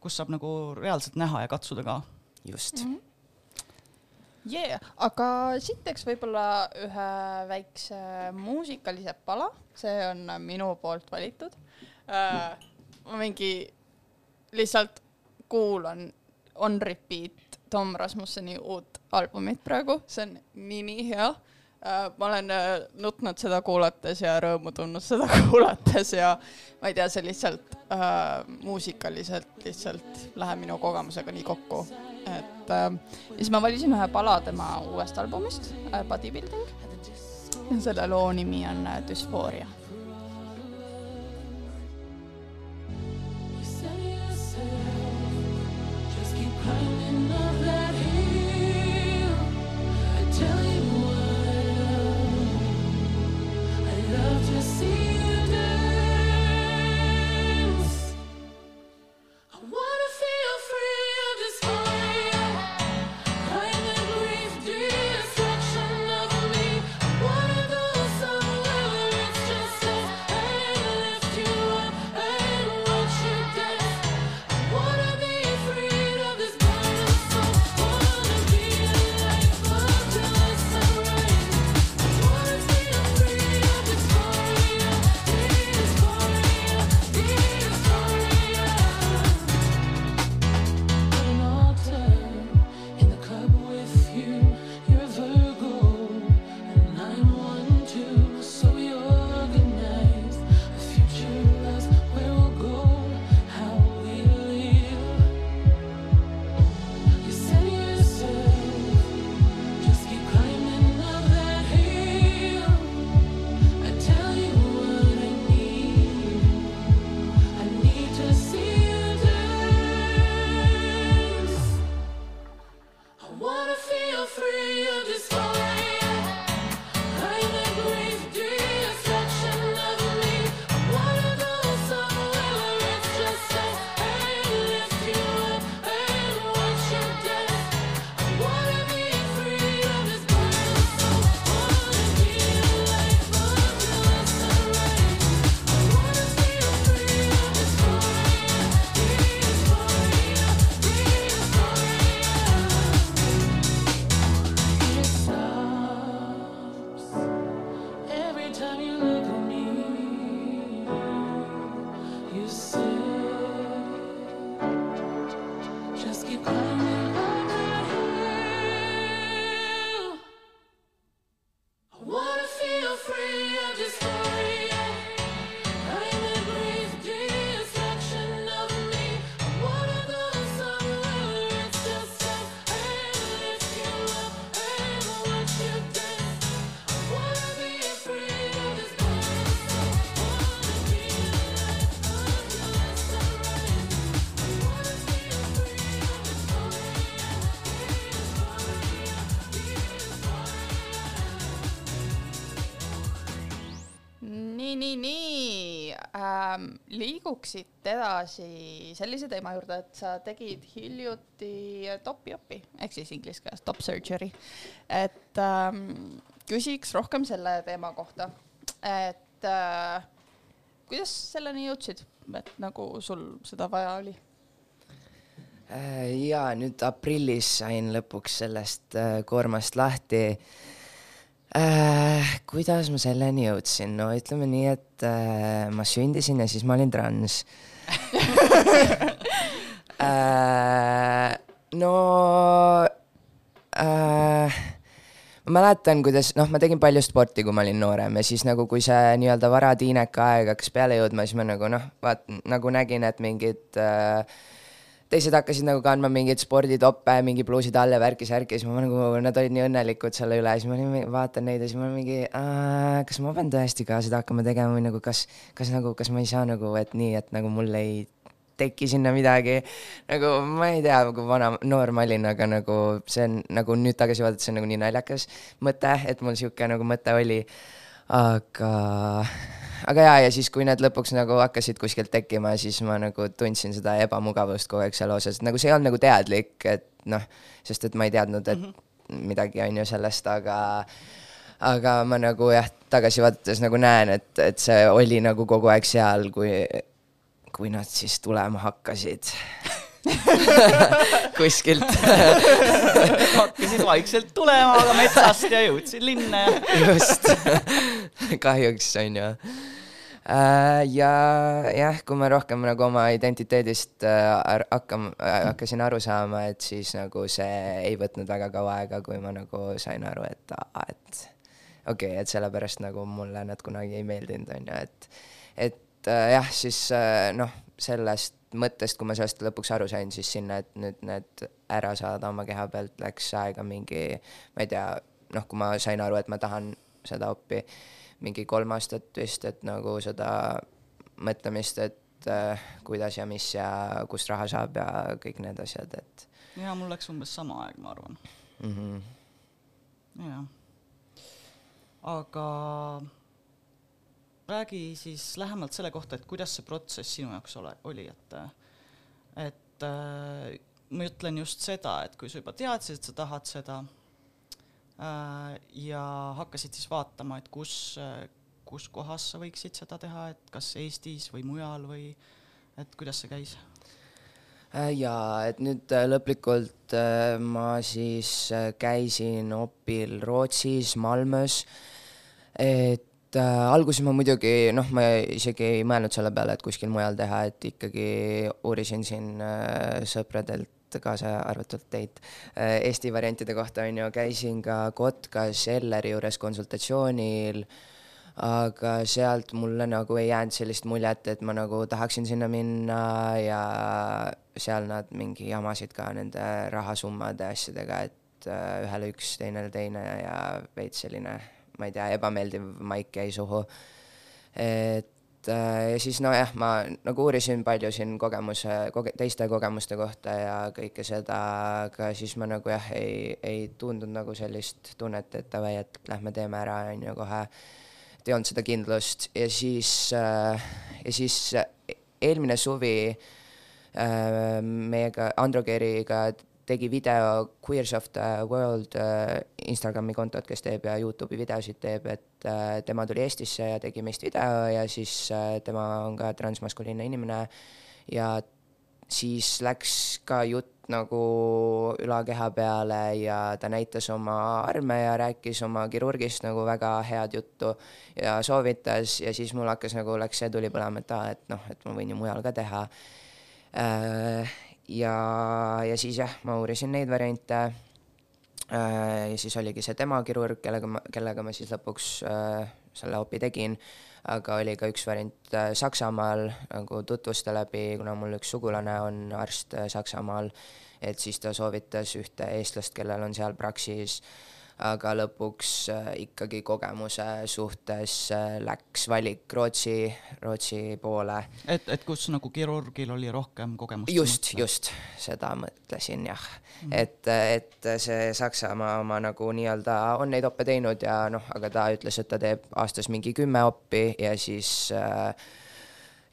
[SPEAKER 1] kus saab nagu reaalselt näha ja katsuda ka.
[SPEAKER 3] just
[SPEAKER 2] Mhm. Yeah, aga siit teeks võib-olla ühe väikse muusikalise pala, see on minu poolt valitud äh,. ma mingi lihtsalt kuulan on repeat Tom Rasmusseni uut albumit praegu, see on nii-nii hea äh,. ma olen äh, nutnud seda kuulates ja rõõmu tundnud seda kuulates ja ma ei tea, see lihtsalt äh, muusikaliselt lihtsalt läheb minu kogemusega nii kokku, et äh, ja siis ma valisin ühe pala tema uuest albumist äh,, Bodybuilding. selle loo nimi on äh, Düsfooria.
[SPEAKER 5] You said yourself, just keep climbing
[SPEAKER 2] liiguksid edasi sellise teema juurde, et sa tegid hiljuti top jopi ehk siis inglise keeles top surgery, et ähm, küsiks rohkem selle teema kohta, et äh, kuidas selleni jõudsid, et nagu sul seda vaja oli?
[SPEAKER 3] Äh, ja nüüd aprillis sain lõpuks sellest äh, koormast lahti äh,. kuidas ma selleni jõudsin, no ütleme nii, et äh, ma sündisin ja siis ma olin trans äh,. no äh, ma mäletan, kuidas noh, ma tegin palju sporti, kui ma olin noorem ja siis nagu, kui see nii-öelda varatiineka aeg hakkas peale jõudma, siis ma nagu noh, vaat nagu nägin, et mingid äh, teised hakkasid nagu kandma mingeid sporditoppe, mingi pluusid all ja värki-särki, siis ma nagu, nad olid nii õnnelikud selle üle, siis ma olin, vaatan neid ja siis ma mingi, kas ma pean tõesti ka seda hakkama tegema või nagu kas, kas nagu, kas ma ei saa nagu, et nii, et nagu mul ei teki sinna midagi. nagu ma ei tea, kui vana, noor ma olin, aga nagu see on nagu nüüd tagasi vaadates on nagu nii naljakas mõte, et mul sihuke nagu mõte oli. aga, aga jaa, ja siis, kui need lõpuks nagu hakkasid kuskilt tekkima, siis ma nagu tundsin seda ebamugavust kogu aeg seal osas, et nagu see ei olnud nagu teadlik, et noh, sest et ma ei teadnud, et mm -hmm. midagi on ju sellest, aga aga ma nagu jah, tagasi vaadates nagu näen, et, et see oli nagu kogu aeg seal, kui, kui nad siis tulema hakkasid kuskilt.
[SPEAKER 1] Hakkasid vaikselt tulema aga metsast ja jõudsid linna. Ja
[SPEAKER 3] just, kahjuks on ju. ja jah, kui ma rohkem nagu oma identiteedist äh, hakkam-, hakkasin aru saama, et siis nagu see ei võtnud väga kaua aega, kui ma nagu sain aru, et, et okei okay,, et sellepärast nagu mulle nad kunagi ei meeldinud, on ju, et et äh, jah, siis äh, noh, sellest mõttest, kui ma sellest lõpuks aru sain, siis sinna, et nüüd need ära saada oma keha pealt, läks aega mingi, ma ei tea, noh, kui ma sain aru, et ma tahan seda oppi, mingi kolm aastat vist, et nagu seda mõtlemist, et äh, kuidas ja mis ja kust raha saab ja kõik need asjad, et
[SPEAKER 1] ja mul läks umbes sama aeg, ma arvan,
[SPEAKER 3] mm -hmm.
[SPEAKER 1] jah. aga räägi siis lähemalt selle kohta, et kuidas see protsess sinu jaoks ole, oli, et et äh, ma ütlen just seda, et kui sa juba teadsid, et sa tahad seda äh, ja hakkasid siis vaatama, et kus äh,, kus kohas sa võiksid seda teha, et kas Eestis või mujal või et kuidas see käis?
[SPEAKER 3] Äh, jaa, et nüüd äh, lõplikult äh, ma siis käisin opil Rootsis, Malmös, et äh, alguses ma muidugi noh, ma isegi ei mõelnud selle peale, et kuskil mujal teha, et ikkagi uurisin siin äh, sõpradelt, kaasa arvatud teid, Eesti variantide kohta on ju, käisin ka Kotkas Elleri juures konsultatsioonil, aga sealt mulle nagu ei jäänud sellist muljet, et ma nagu tahaksin sinna minna ja seal nad mingi jamasid ka nende rahasummade asjadega, et äh, ühele üks, teisele teine ja veits selline, ma ei tea, ebameeldiv maik jäi suhu. et äh, ja siis nojah, ma nagu uurisin palju siin kogemuse koge,, teiste kogemuste kohta ja kõike seda, aga siis ma nagu jah, ei, ei tundnud nagu sellist tunnet, et davai, et lähme teeme ära, on ju kohe et ei olnud seda kindlust ja siis äh,, ja siis eelmine suvi äh, meiega, Andro Keeriga tegi video Queers of the World äh, Instagrami kontot, kes teeb ja Youtube'i videosid teeb, et äh, tema tuli Eestisse ja tegi meist video ja siis äh, tema on ka transmaskuliinne inimene ja siis läks ka jutt nagu ülakeha peale ja ta näitas oma arme ja rääkis oma kirurgist nagu väga head juttu ja soovitas ja siis mul hakkas nagu, läks see tuli põlema, et aa, et noh, et ma võin ju mujal ka teha äh,. ja, ja siis jah, ma uurisin neid variante äh,. ja siis oligi see tema kirurg, kellega ma, kellega ma siis lõpuks äh, selle opi tegin aga oli ka üks variant äh, Saksamaal nagu tutvuste läbi, kuna mul üks sugulane on arst äh, Saksamaal, et siis ta soovitas ühte eestlast, kellel on seal Praxis, aga lõpuks äh, ikkagi kogemuse suhtes äh, läks valik Rootsi, Rootsi poole.
[SPEAKER 1] et, et kus nagu kirurgil oli rohkem kogemust?
[SPEAKER 3] just, just, seda mõtlesin jah mm. -hmm. et, et see Saksamaa oma nagu nii-öelda on neid oppe teinud ja noh, aga ta ütles, et ta teeb aastas mingi kümme oppi ja siis äh,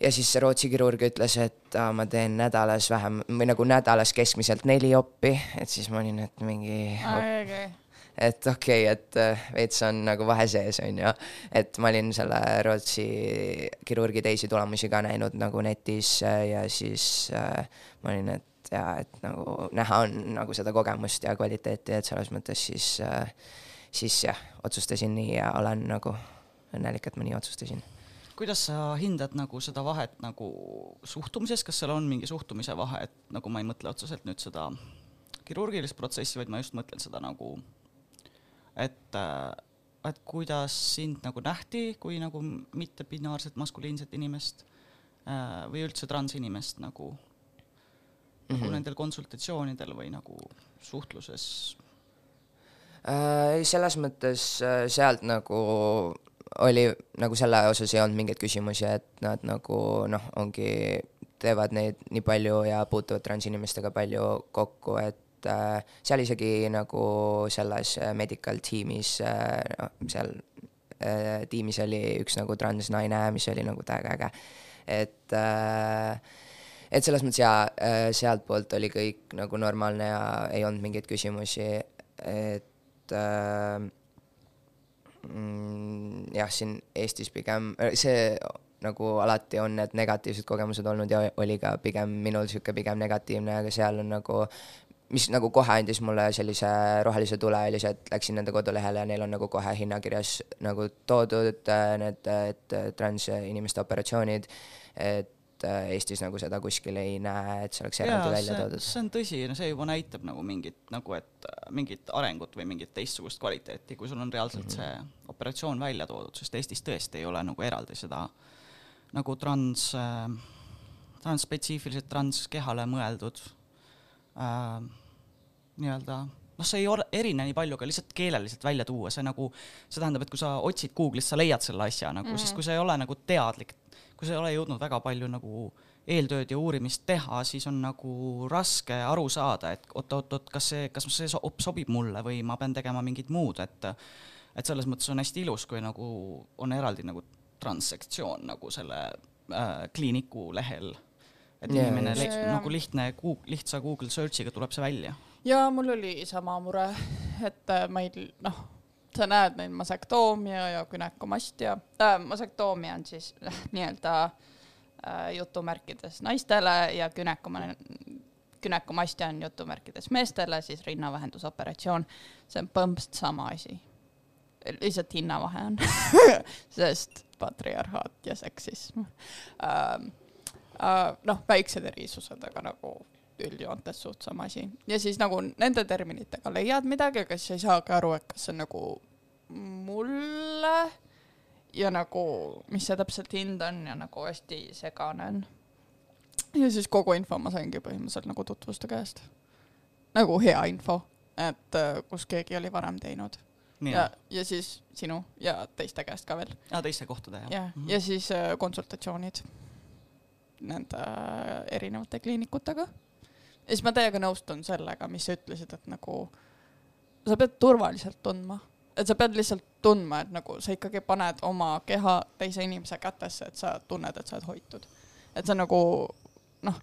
[SPEAKER 3] ja siis see Rootsi kirurg ütles, et aa, ma teen nädalas vähem või nagu nädalas keskmiselt neli oppi, et siis ma olin, et mingi
[SPEAKER 2] okei,
[SPEAKER 3] et okei okay,, et äh, veits on nagu vahe sees, on ju. et ma olin selle Rootsi kirurgi teisi tulemusi ka näinud nagu netis äh, ja siis äh, ma olin, et jaa, et nagu näha on nagu seda kogemust ja kvaliteeti, et selles mõttes siis äh,, siis jah, otsustasin nii ja olen nagu õnnelik, et ma nii otsustasin
[SPEAKER 1] kuidas sa hindad nagu seda vahet nagu suhtumises, kas seal on mingi suhtumise vahe, et nagu ma ei mõtle otseselt nüüd seda kirurgilist protsessi, vaid ma just mõtlen seda nagu et äh, et kuidas sind nagu nähti kui nagu mittebinaarset maskuliinset inimest äh, või üldse transinimest nagu mm, -hmm. nagu nendel konsultatsioonidel või nagu suhtluses
[SPEAKER 3] Äh, ei, selles mõttes äh, sealt nagu oli, nagu selle osas ei olnud mingeid küsimusi, et nad nagu noh, ongi, teevad neid nii palju ja puutuvad transinimestega palju kokku, et äh, seal isegi nagu selles äh, medical tiimis äh,, seal tiimis oli üks nagu transnaine, mis oli nagu täiega äge. et et selles mõttes jaa sealtpoolt oli kõik nagu normaalne ja ei olnud mingeid küsimusi, et mm, jah, siin Eestis pigem see nagu alati on need negatiivsed kogemused olnud ja oli ka pigem minul niisugune pigem negatiivne, aga seal on nagu mis nagu kohe andis mulle sellise rohelise tule, oli see, et läksin nende kodulehele ja neil on nagu kohe hinnakirjas nagu toodud äh, need, et transinimeste operatsioonid, et äh, Eestis nagu seda kuskil ei näe, et see oleks eraldi välja toodud.
[SPEAKER 1] see on tõsi, no see juba näitab nagu mingit nagu, et äh, mingit arengut või mingit teistsugust kvaliteeti, kui sul on reaalselt mm -hmm. see operatsioon välja toodud, sest Eestis tõesti ei ole nagu eraldi seda nagu trans äh,, transspetsiifiliselt transkehale mõeldud äh, nii-öelda noh, see ei ole, erine nii palju, aga lihtsalt keeleliselt välja tuua, see nagu, see tähendab, et kui sa otsid Google'ist, sa leiad selle asja nagu mm, -hmm. sest kui sa ei ole nagu teadlik, kui sa ei ole jõudnud väga palju nagu eeltööd ja uurimist teha, siis on nagu raske aru saada, et oot-oot-oot, kas see, kas see so sobib mulle või ma pean tegema mingit muud, et et selles mõttes on hästi ilus, kui nagu on eraldi nagu transsektsioon nagu selle äh, kliiniku lehel. et
[SPEAKER 3] Jaa,
[SPEAKER 1] inimene
[SPEAKER 2] Jaa.
[SPEAKER 1] nagu lihtne, lihtsa Google search'iga tuleb see välja
[SPEAKER 2] ja mul oli sama mure, et äh, meil noh, sa näed neid masektoomia ja günekomastia äh,, masektoomia on siis äh, nii-öelda äh, jutumärkides naistele ja günekoma-, günekomastia on jutumärkides meestele, siis rinnavähendusoperatsioon, see on põhimõtteliselt sama asi. lihtsalt hinnavahe on sest patriarhaat ja seksism ähm, äh, noh, väiksed erisused, aga nagu üldjoontes suht sama asi. ja siis nagu nende terminitega leiad midagi, aga siis ei saagi aru, et kas see on nagu mulle ja nagu, mis see täpselt hind on ja nagu hästi segane on. ja siis kogu info ma saingi põhimõtteliselt nagu tutvuste käest. nagu hea info, et äh, kus keegi oli varem teinud.
[SPEAKER 1] nii
[SPEAKER 2] ja, ja siis sinu ja teiste käest ka veel.
[SPEAKER 1] ja teiste kohtade jah
[SPEAKER 2] jah,
[SPEAKER 1] Mhm.
[SPEAKER 2] ja siis äh, konsultatsioonid nende äh, erinevate kliinikutega. Ja siis ma täiega nõustun sellega, mis sa ütlesid, et nagu sa pead turvaliselt tundma, et sa pead lihtsalt tundma, et nagu sa ikkagi paned oma keha teise inimese kätesse, et sa tunned, et sa oled hoitud. et see nagu noh,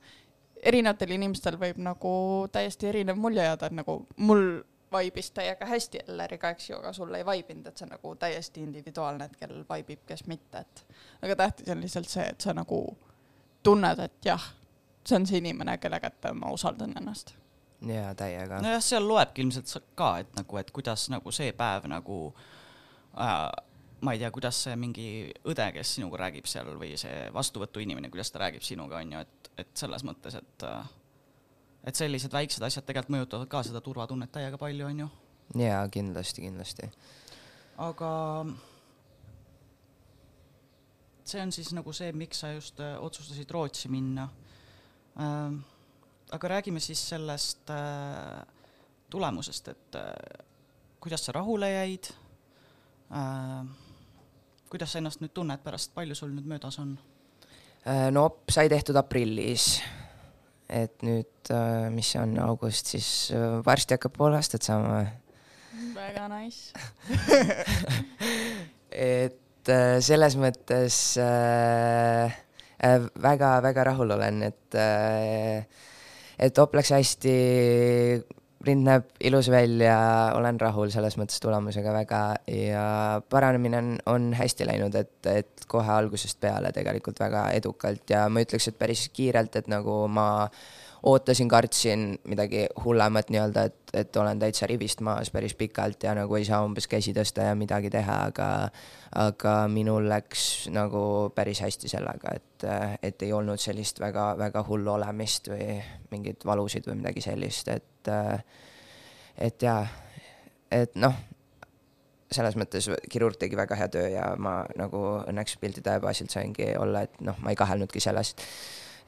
[SPEAKER 2] erinevatel inimestel võib nagu täiesti erinev mulje jääda, et nagu mul vaibis täiega hästi Elleriga, eks ju, aga sul ei vaibinud, et see on nagu täiesti individuaalne, et kellel vaibib, kes mitte, et aga tähtis on lihtsalt see, et sa nagu tunned, et jah, see on see inimene, kelle kätte ma usaldan ennast.
[SPEAKER 3] jaa, täiega.
[SPEAKER 1] nojah, seal loebki ilmselt sa- ka, et nagu, et kuidas nagu see päev nagu äh, ma ei tea, kuidas see mingi õde, kes sinuga räägib seal või see vastuvõtuinimene, kuidas ta räägib sinuga, on ju, et, et selles mõttes, et äh, et sellised väiksed asjad tegelikult mõjutavad ka seda turvatunnet täiega palju, on ju.
[SPEAKER 3] jaa, kindlasti, kindlasti.
[SPEAKER 1] aga see on siis nagu see, miks sa just äh, otsustasid Rootsi minna. Aga räägime siis sellest äh, tulemusest, et äh, kuidas sa rahule jäid äh,. kuidas sa ennast nüüd tunned pärast, palju sul nüüd möödas on?
[SPEAKER 3] No sai tehtud aprillis. et nüüd, mis see on, august, siis varsti hakkab pool aastat saama
[SPEAKER 2] väga nice.
[SPEAKER 3] et selles mõttes äh, väga-väga rahul olen, et äh, et op läks hästi, rind näeb ilus välja, olen rahul selles mõttes tulemusega väga ja paranemine on, on hästi läinud, et, et kohe algusest peale tegelikult väga edukalt ja ma ütleks, et päris kiirelt, et nagu ma ootasin, kartsin midagi hullemat nii-öelda, et, et olen täitsa rivist maas päris pikalt ja nagu ei saa umbes käsi tõsta ja midagi teha, aga aga minul läks nagu päris hästi sellega, et, et ei olnud sellist väga-väga hullu olemist või mingeid valusid või midagi sellist, et et jaa, et noh, selles mõttes kirurg tegi väga hea töö ja ma nagu õnneks piltide baasilt saingi olla, et noh, ma ei kahelnudki selles.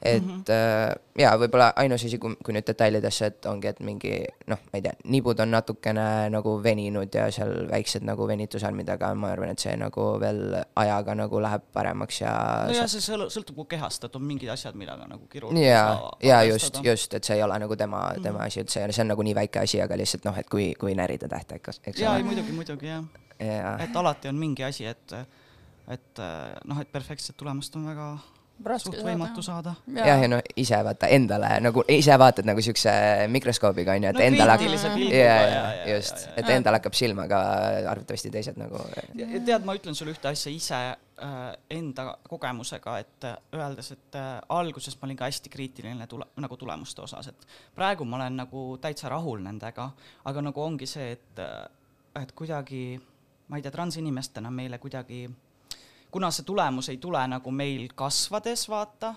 [SPEAKER 3] Et mm -hmm. ja võib-olla ainus asi, kui, kui nüüd detailidesse, et ongi, et mingi noh, ma ei tea, nibud on natukene nagu veninud ja seal väiksed nagu venitusarmid, aga ma arvan, et see nagu veel ajaga nagu läheb paremaks ja
[SPEAKER 1] nojah, see sõl- sõltub ku kehast, et on mingid asjad, millega nagu kirurg
[SPEAKER 3] ja, ja just, just, et see ei ole nagu tema, tema asi üldse ja see on nagu nii väike asi, aga lihtsalt noh, et kui, kui närida tähtega, eks ole.
[SPEAKER 1] muidugi, muidugi jah.
[SPEAKER 3] ja,
[SPEAKER 1] et alati on mingi asi, et, et äh, noh, et perfektset tulemust on väga suht võimatu saada.
[SPEAKER 3] jah, ja no ise vaata endale nagu ise vaatad nagu siukse mikroskoobiga onju, et
[SPEAKER 1] no
[SPEAKER 3] endal hakkab, ja,
[SPEAKER 1] ja,
[SPEAKER 3] ja
[SPEAKER 1] ja,
[SPEAKER 3] just,
[SPEAKER 1] ja,
[SPEAKER 3] et
[SPEAKER 1] ja.
[SPEAKER 3] endal hakkab silma, aga arvatavasti teised nagu.
[SPEAKER 1] ja ja tead, ma ütlen sulle ühte asja ise äh, enda kogemusega, et äh, öeldes, et äh, alguses ma olin ka hästi kriitiline tule-, nagu tulemuste osas, et praegu ma olen nagu täitsa rahul nendega, aga nagu ongi see, et, et kuidagi ma ei tea, transinimestena meile kuidagi, kuna see tulemus ei tule nagu meil kasvades, vaata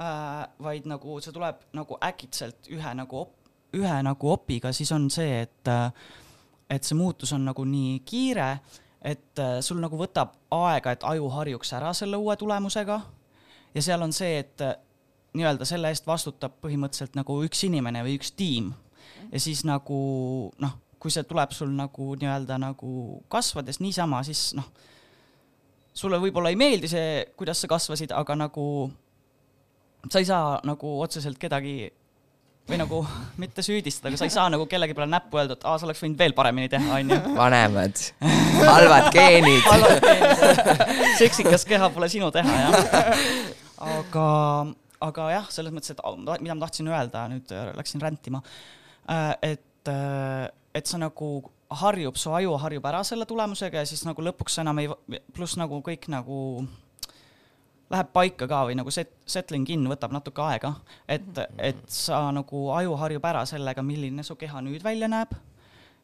[SPEAKER 1] äh,, vaid nagu see tuleb nagu äkitselt ühe nagu op-, ühe nagu opiga, siis on see, et äh, et see muutus on nagu nii kiire, et äh, sul nagu võtab aega, et aju harjuks ära selle uue tulemusega. Ja seal on see, et äh, nii-öelda selle eest vastutab põhimõtteliselt nagu üks inimene või üks tiim. Ja siis nagu noh, kui see tuleb sul nagu nii-öelda nagu kasvades niisama, siis noh, sulle võib-olla ei meeldi see, kuidas sa kasvasid, aga nagu sa ei saa nagu otseselt kedagi või nagu mitte süüdistada, aga sa ei saa nagu kellegi peale näppu öelda, et aa, sa oleks võinud veel paremini teha, onju.
[SPEAKER 3] vanemad, halvad geenid.
[SPEAKER 1] seksikas keha pole sinu teha, jah. aga, aga jah, selles mõttes, et mida ma tahtsin öelda, nüüd äh, läksin rändima, et, et sa nagu harjub, su aju harjub ära selle tulemusega ja siis nagu lõpuks enam ei, pluss nagu kõik nagu läheb paika ka või nagu set-, settling in võtab natuke aega, et, et sa nagu aju harjub ära sellega, milline su keha nüüd välja näeb,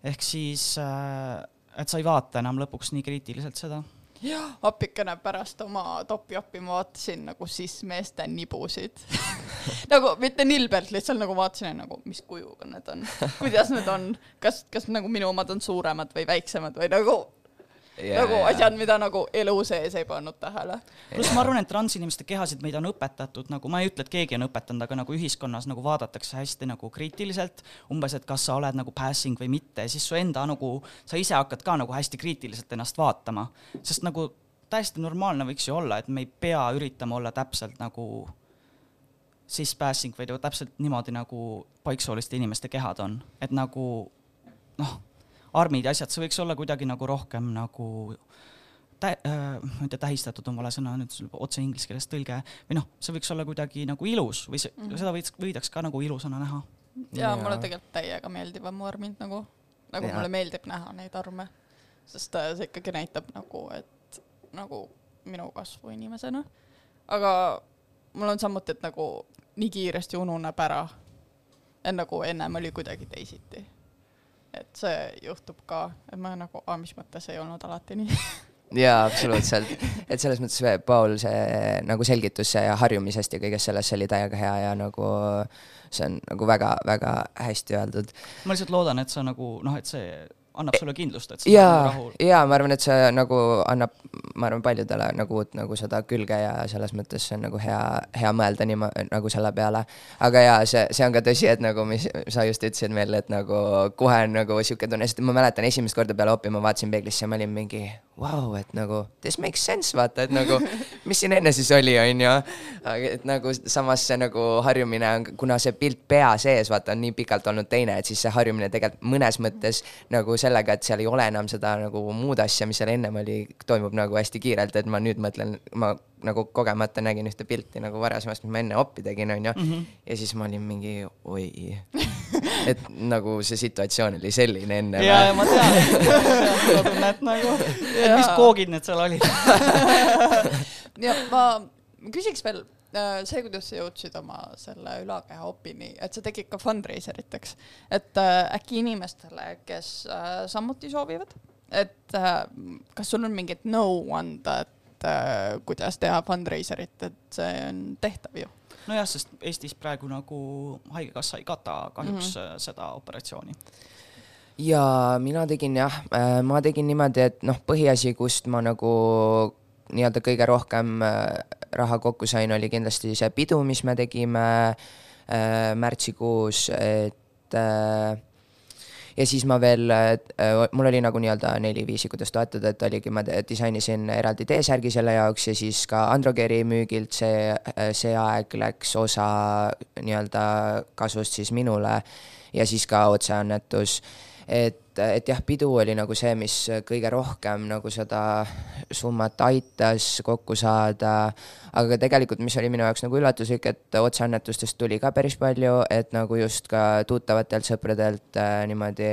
[SPEAKER 1] ehk siis, et sa ei vaata enam lõpuks nii kriitiliselt seda
[SPEAKER 2] appikene pärast oma topi-oppi ma vaatasin nagu siis meeste nibusid. Nagu mitte nilbelt, lihtsalt nagu vaatasin, nagu mis kujuga need on, kuidas need on, kas, kas nagu minu omad on suuremad või väiksemad või nagu yeah, nagu asjad, mida nagu elu sees ei pannud tähele.
[SPEAKER 1] pluss ma arvan, et transinimeste kehasid meid on õpetatud nagu, ma ei ütle, et keegi on õpetanud, aga nagu ühiskonnas nagu vaadatakse hästi nagu kriitiliselt, umbes, et kas sa oled nagu passing või mitte ja siis su enda nagu, sa ise hakkad ka nagu hästi kriitiliselt ennast vaatama, sest nagu täiesti normaalne võiks ju olla, et me ei pea üritama olla täpselt nagu siis passing või täpselt niimoodi nagu paiksooliste inimeste kehad on, et nagu noh, armid ja asjad, see võiks olla kuidagi nagu rohkem nagu tä-, äh, ma ei tea, tähistatud on vale sõna, nüüd sul otse inglise keeles tõlge, või noh, see võiks olla kuidagi nagu ilus või see mm. -hmm. seda võiks, võidaks ka nagu ilusana näha.
[SPEAKER 2] ja
[SPEAKER 3] Jaa.
[SPEAKER 2] mulle tegelikult täiega meeldivad mu armid nagu, nagu
[SPEAKER 3] Jaa.
[SPEAKER 2] mulle meeldib näha neid arme, sest äh, see ikkagi näitab nagu, et nagu minu kasvu inimesena. aga mul on samuti, et nagu nii kiiresti ununeb ära, et nagu ennem oli kuidagi teisiti. Et see juhtub ka, et ma nagu, aa, mis mõttes ei olnud alati nii.
[SPEAKER 3] jaa, absoluutselt. et selles mõttes Paul, see nagu selgitus ja harjumisest ja kõigest sellest, see oli täiega hea ja nagu see on nagu väga-väga hästi öeldud.
[SPEAKER 1] ma lihtsalt loodan, et sa nagu noh, et see annab sulle kindlust, et sa oled rahul.,
[SPEAKER 3] jaa, ma arvan, et see nagu annab, ma arvan, paljudele nagu uut nagu seda külge ja selles mõttes see on nagu hea, hea mõelda niimo-, nagu selle peale. aga jaa, see, see on ka tõsi, et nagu, mis sa just ütlesid meile, et nagu kohe on nagu sihuke tunne, sest ma mäletan esimest korda peale opi ma vaatasin peeglisse ja ma olin mingi vau, et nagu this makes sense, vaata, et nagu mis siin enne siis oli, onju. et nagu samas see nagu harjumine on, kuna see pilt pea sees, vaata, on nii pikalt olnud teine, et siis see harjumine tegelikult mõnes mõttes nagu sellega, et seal ei ole enam seda nagu muud asja, mis seal ennem oli, toimub nagu hästi kiirelt, et ma nüüd mõtlen, ma nagu kogemata nägin ühte pilti nagu varasemast, mis ma enne oppi tegin, onju. ja siis ma olin mingi oi, et nagu see situatsioon oli selline enne.
[SPEAKER 1] ja, ja ma tean, seda tunnet nagu, et mis koogid need seal olid.
[SPEAKER 2] ja ma küsiks veel äh, see, kuidas sa jõudsid oma selle ülakeha opini, et sa tegid ka fundraiser iteks, et äh, äkki inimestele, kes äh, samuti soovivad, et kas sul on mingit nõu anda, et äh, kuidas teha fundraiserit, et see on tehtav ju?
[SPEAKER 1] nojah, sest Eestis praegu nagu Haigekassa ei kata kahjuks mm -hmm. seda operatsiooni.
[SPEAKER 3] ja mina tegin jah, ma tegin niimoodi, et noh, põhiasi, kust ma nagu nii-öelda kõige rohkem äh, raha kokku sain, oli kindlasti see pidu, mis me tegime äh, märtsikuus, et äh, ja siis ma veel, mul oli nagu nii-öelda neli-viisi, kuidas toetada, et oligi, ma disainisin eraldi T-särgi selle jaoks ja siis ka Androgeri müügilt see, see aeg läks osa nii-öelda kasvust siis minule. Ja siis ka otseannetus. Et, et jah, pidu oli nagu see, mis kõige rohkem nagu seda summat aitas kokku saada, aga tegelikult, mis oli minu jaoks nagu üllatuslik, et otseannetustest tuli ka päris palju, et nagu just ka tuttavatelt sõpradelt äh, niimoodi,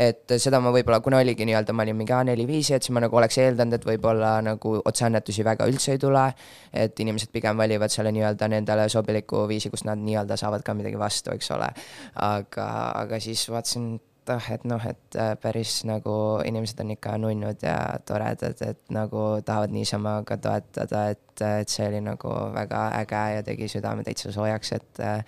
[SPEAKER 3] et seda ma võib-olla, kuna oligi nii-öelda, ma olin mingi A4-5, et siis ma nagu oleks eeldanud, et võib-olla nagu otseannetusi väga üldse ei tule, et inimesed pigem valivad selle nii-öelda nendele sobiliku viisi, kus nad nii-öelda saavad ka midagi vastu, eks ole. aga, aga siis vaatasin, et ah, et noh, et äh, päris nagu inimesed on ikka nunnud ja toredad, et nagu tahavad niisama ka toetada, et, et see oli nagu väga äge ja tegi südame täitsa soojaks, et äh,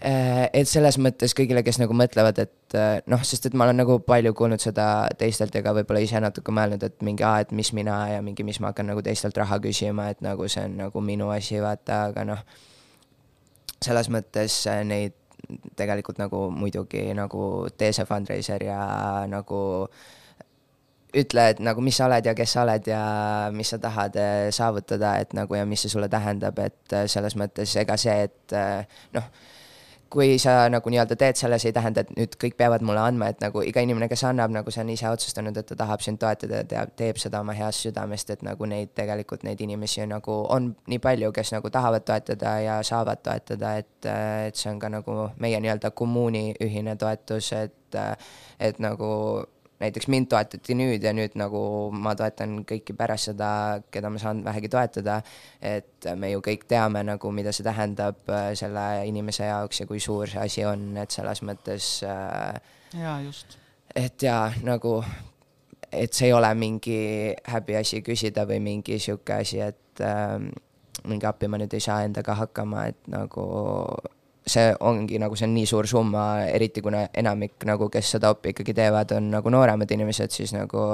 [SPEAKER 3] et selles mõttes kõigile, kes nagu mõtlevad, et äh, noh, sest et ma olen nagu palju kuulnud seda teistelt ja ka võib-olla ise natuke mõelnud, et mingi aa, et mis mina ja mingi, mis ma hakkan nagu teistelt raha küsima, et nagu see on nagu minu asi, vaata, aga noh, selles mõttes äh, neid tegelikult nagu muidugi nagu tee see fundraiser ja nagu ütle, et nagu mis sa oled ja kes sa oled ja mis sa tahad eh, saavutada, et nagu ja mis see sulle tähendab, et eh, selles mõttes ega see, et eh, noh, kui sa nagu nii-öelda teed selle, see ei tähenda, et nüüd kõik peavad mulle andma, et nagu iga inimene, kes annab, nagu see on ise otsustanud, et ta tahab sind toetada ja teab, teeb seda oma heast südamest, et nagu neid tegelikult neid inimesi nagu on nii palju, kes nagu tahavad toetada ja saavad toetada, et, et see on ka nagu meie nii-öelda kommuuni ühine toetus, et, et nagu näiteks mind toetati nüüd ja nüüd nagu ma toetan kõiki pärast seda, keda ma saan vähegi toetada. et me ju kõik teame nagu, mida see tähendab äh, selle inimese jaoks ja kui suur see asi on, et selles mõttes äh,
[SPEAKER 1] jaa, just.
[SPEAKER 3] et jaa, nagu, et see ei ole mingi häbiasi küsida või mingi sihuke asi, et ähm, mingi appi ma nüüd ei saa endaga hakkama, et nagu see ongi nagu, see on nii suur summa, eriti kuna enamik nagu, kes seda oppi ikkagi teevad, on nagu nooremad inimesed, siis nagu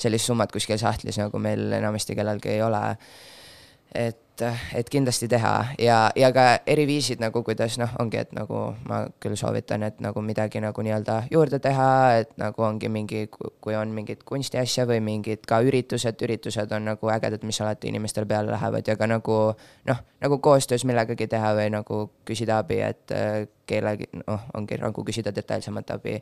[SPEAKER 3] sellist summat kuskil sahtlis nagu meil enamasti kellelgi ei ole. Et, et kindlasti teha. Ja, ja ka eriviisid nagu kuidas noh, ongi, et nagu ma küll soovitan, et nagu midagi nagu nii-öelda juurde teha, et nagu ongi mingi, kui on mingit kunstiasja või mingid ka üritused, üritused on nagu ägedad, mis alati inimestel peale lähevad. Ja ka nagu noh, nagu koostöös millegagi teha või nagu küsida abi, et äh, kellegi noh, ongi nagu küsida detailsemat abi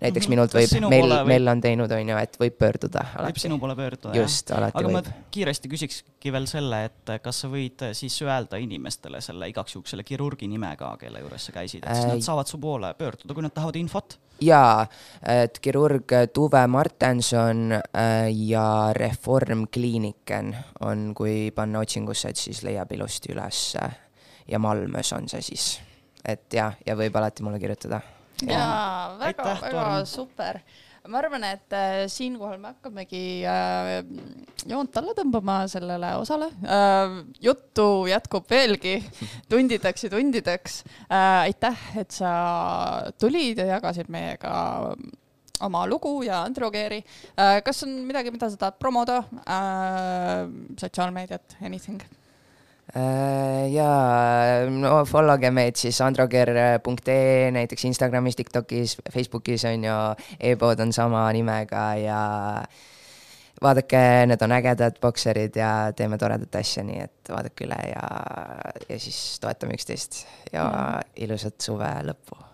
[SPEAKER 3] näiteks
[SPEAKER 1] Mhm.
[SPEAKER 3] minult võib meil
[SPEAKER 1] võib-
[SPEAKER 3] meil on teinud, on ju, et võib pöörduda
[SPEAKER 1] võib sinu poole pöörduda,
[SPEAKER 3] just, alati
[SPEAKER 1] aga ma
[SPEAKER 3] võib.
[SPEAKER 1] kiiresti küsikski veel selle, et kas sa võid siis öelda inimestele selle igaks juhuks selle kirurgi nime ka, kelle juures sa käisid, et siis
[SPEAKER 3] Äh,
[SPEAKER 1] nad saavad su poole pöörduda, kui nad tahavad infot.
[SPEAKER 3] jaa, et kirurg Tuve Martenson äh, ja Reform Kliiniken on, kui panna otsingusse, et siis leiab ilusti ülesse ja Malmös on see siis. et jah, ja võib alati mulle kirjutada.
[SPEAKER 2] jaa, väga,
[SPEAKER 1] Aitäh,
[SPEAKER 2] väga
[SPEAKER 1] Torm.
[SPEAKER 2] super. ma arvan, et äh, siinkohal me hakkamegi äh, joont alla tõmbama sellele osale äh,. juttu jätkub veelgi tundideks ja tundideks äh,. aitäh, et sa tulid ja jagasid meiega oma lugu ja Androgeeri kas on midagi, mida sa tahad promoda sotsiaalmeediat, anything?
[SPEAKER 3] Äh, jaa, no follow ge meid siis androger.ee näiteks Instagramis, Tiktokis, Facebookis on ju. E, e-pood on sama nimega ja vaadake, need on ägedad bokserid ja teeme toredat asja, nii et vaadake üle ja, ja siis toetame üksteist. Ja ilusat suve lõppu.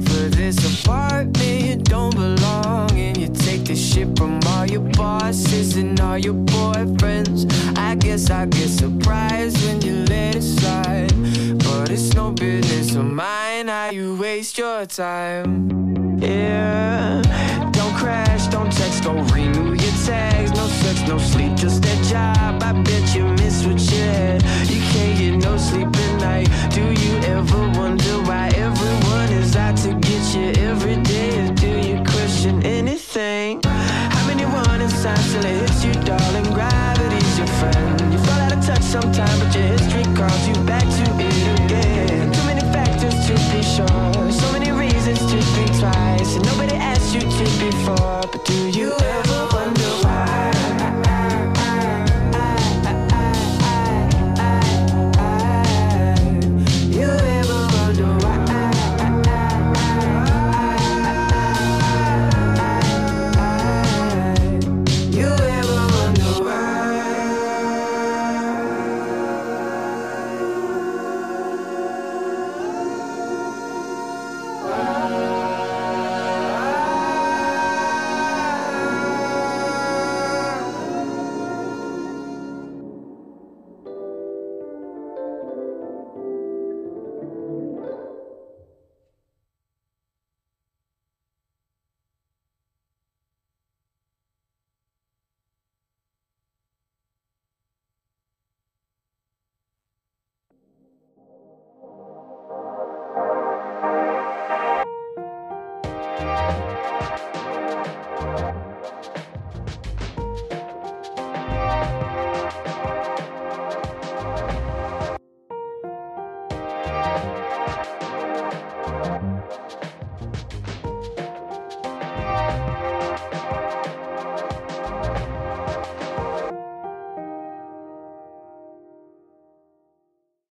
[SPEAKER 4] pay for this apartment don't belong and You take the shit from all your bosses and all your boyfriends. I guess I get surprised when you let it slide. But it's no business of mine how you waste your time. Yeah, don't crash, don't text, don't renew your tags. No sex, no sleep, just that job. I bet you your you back to it again. Too many factors to be sure,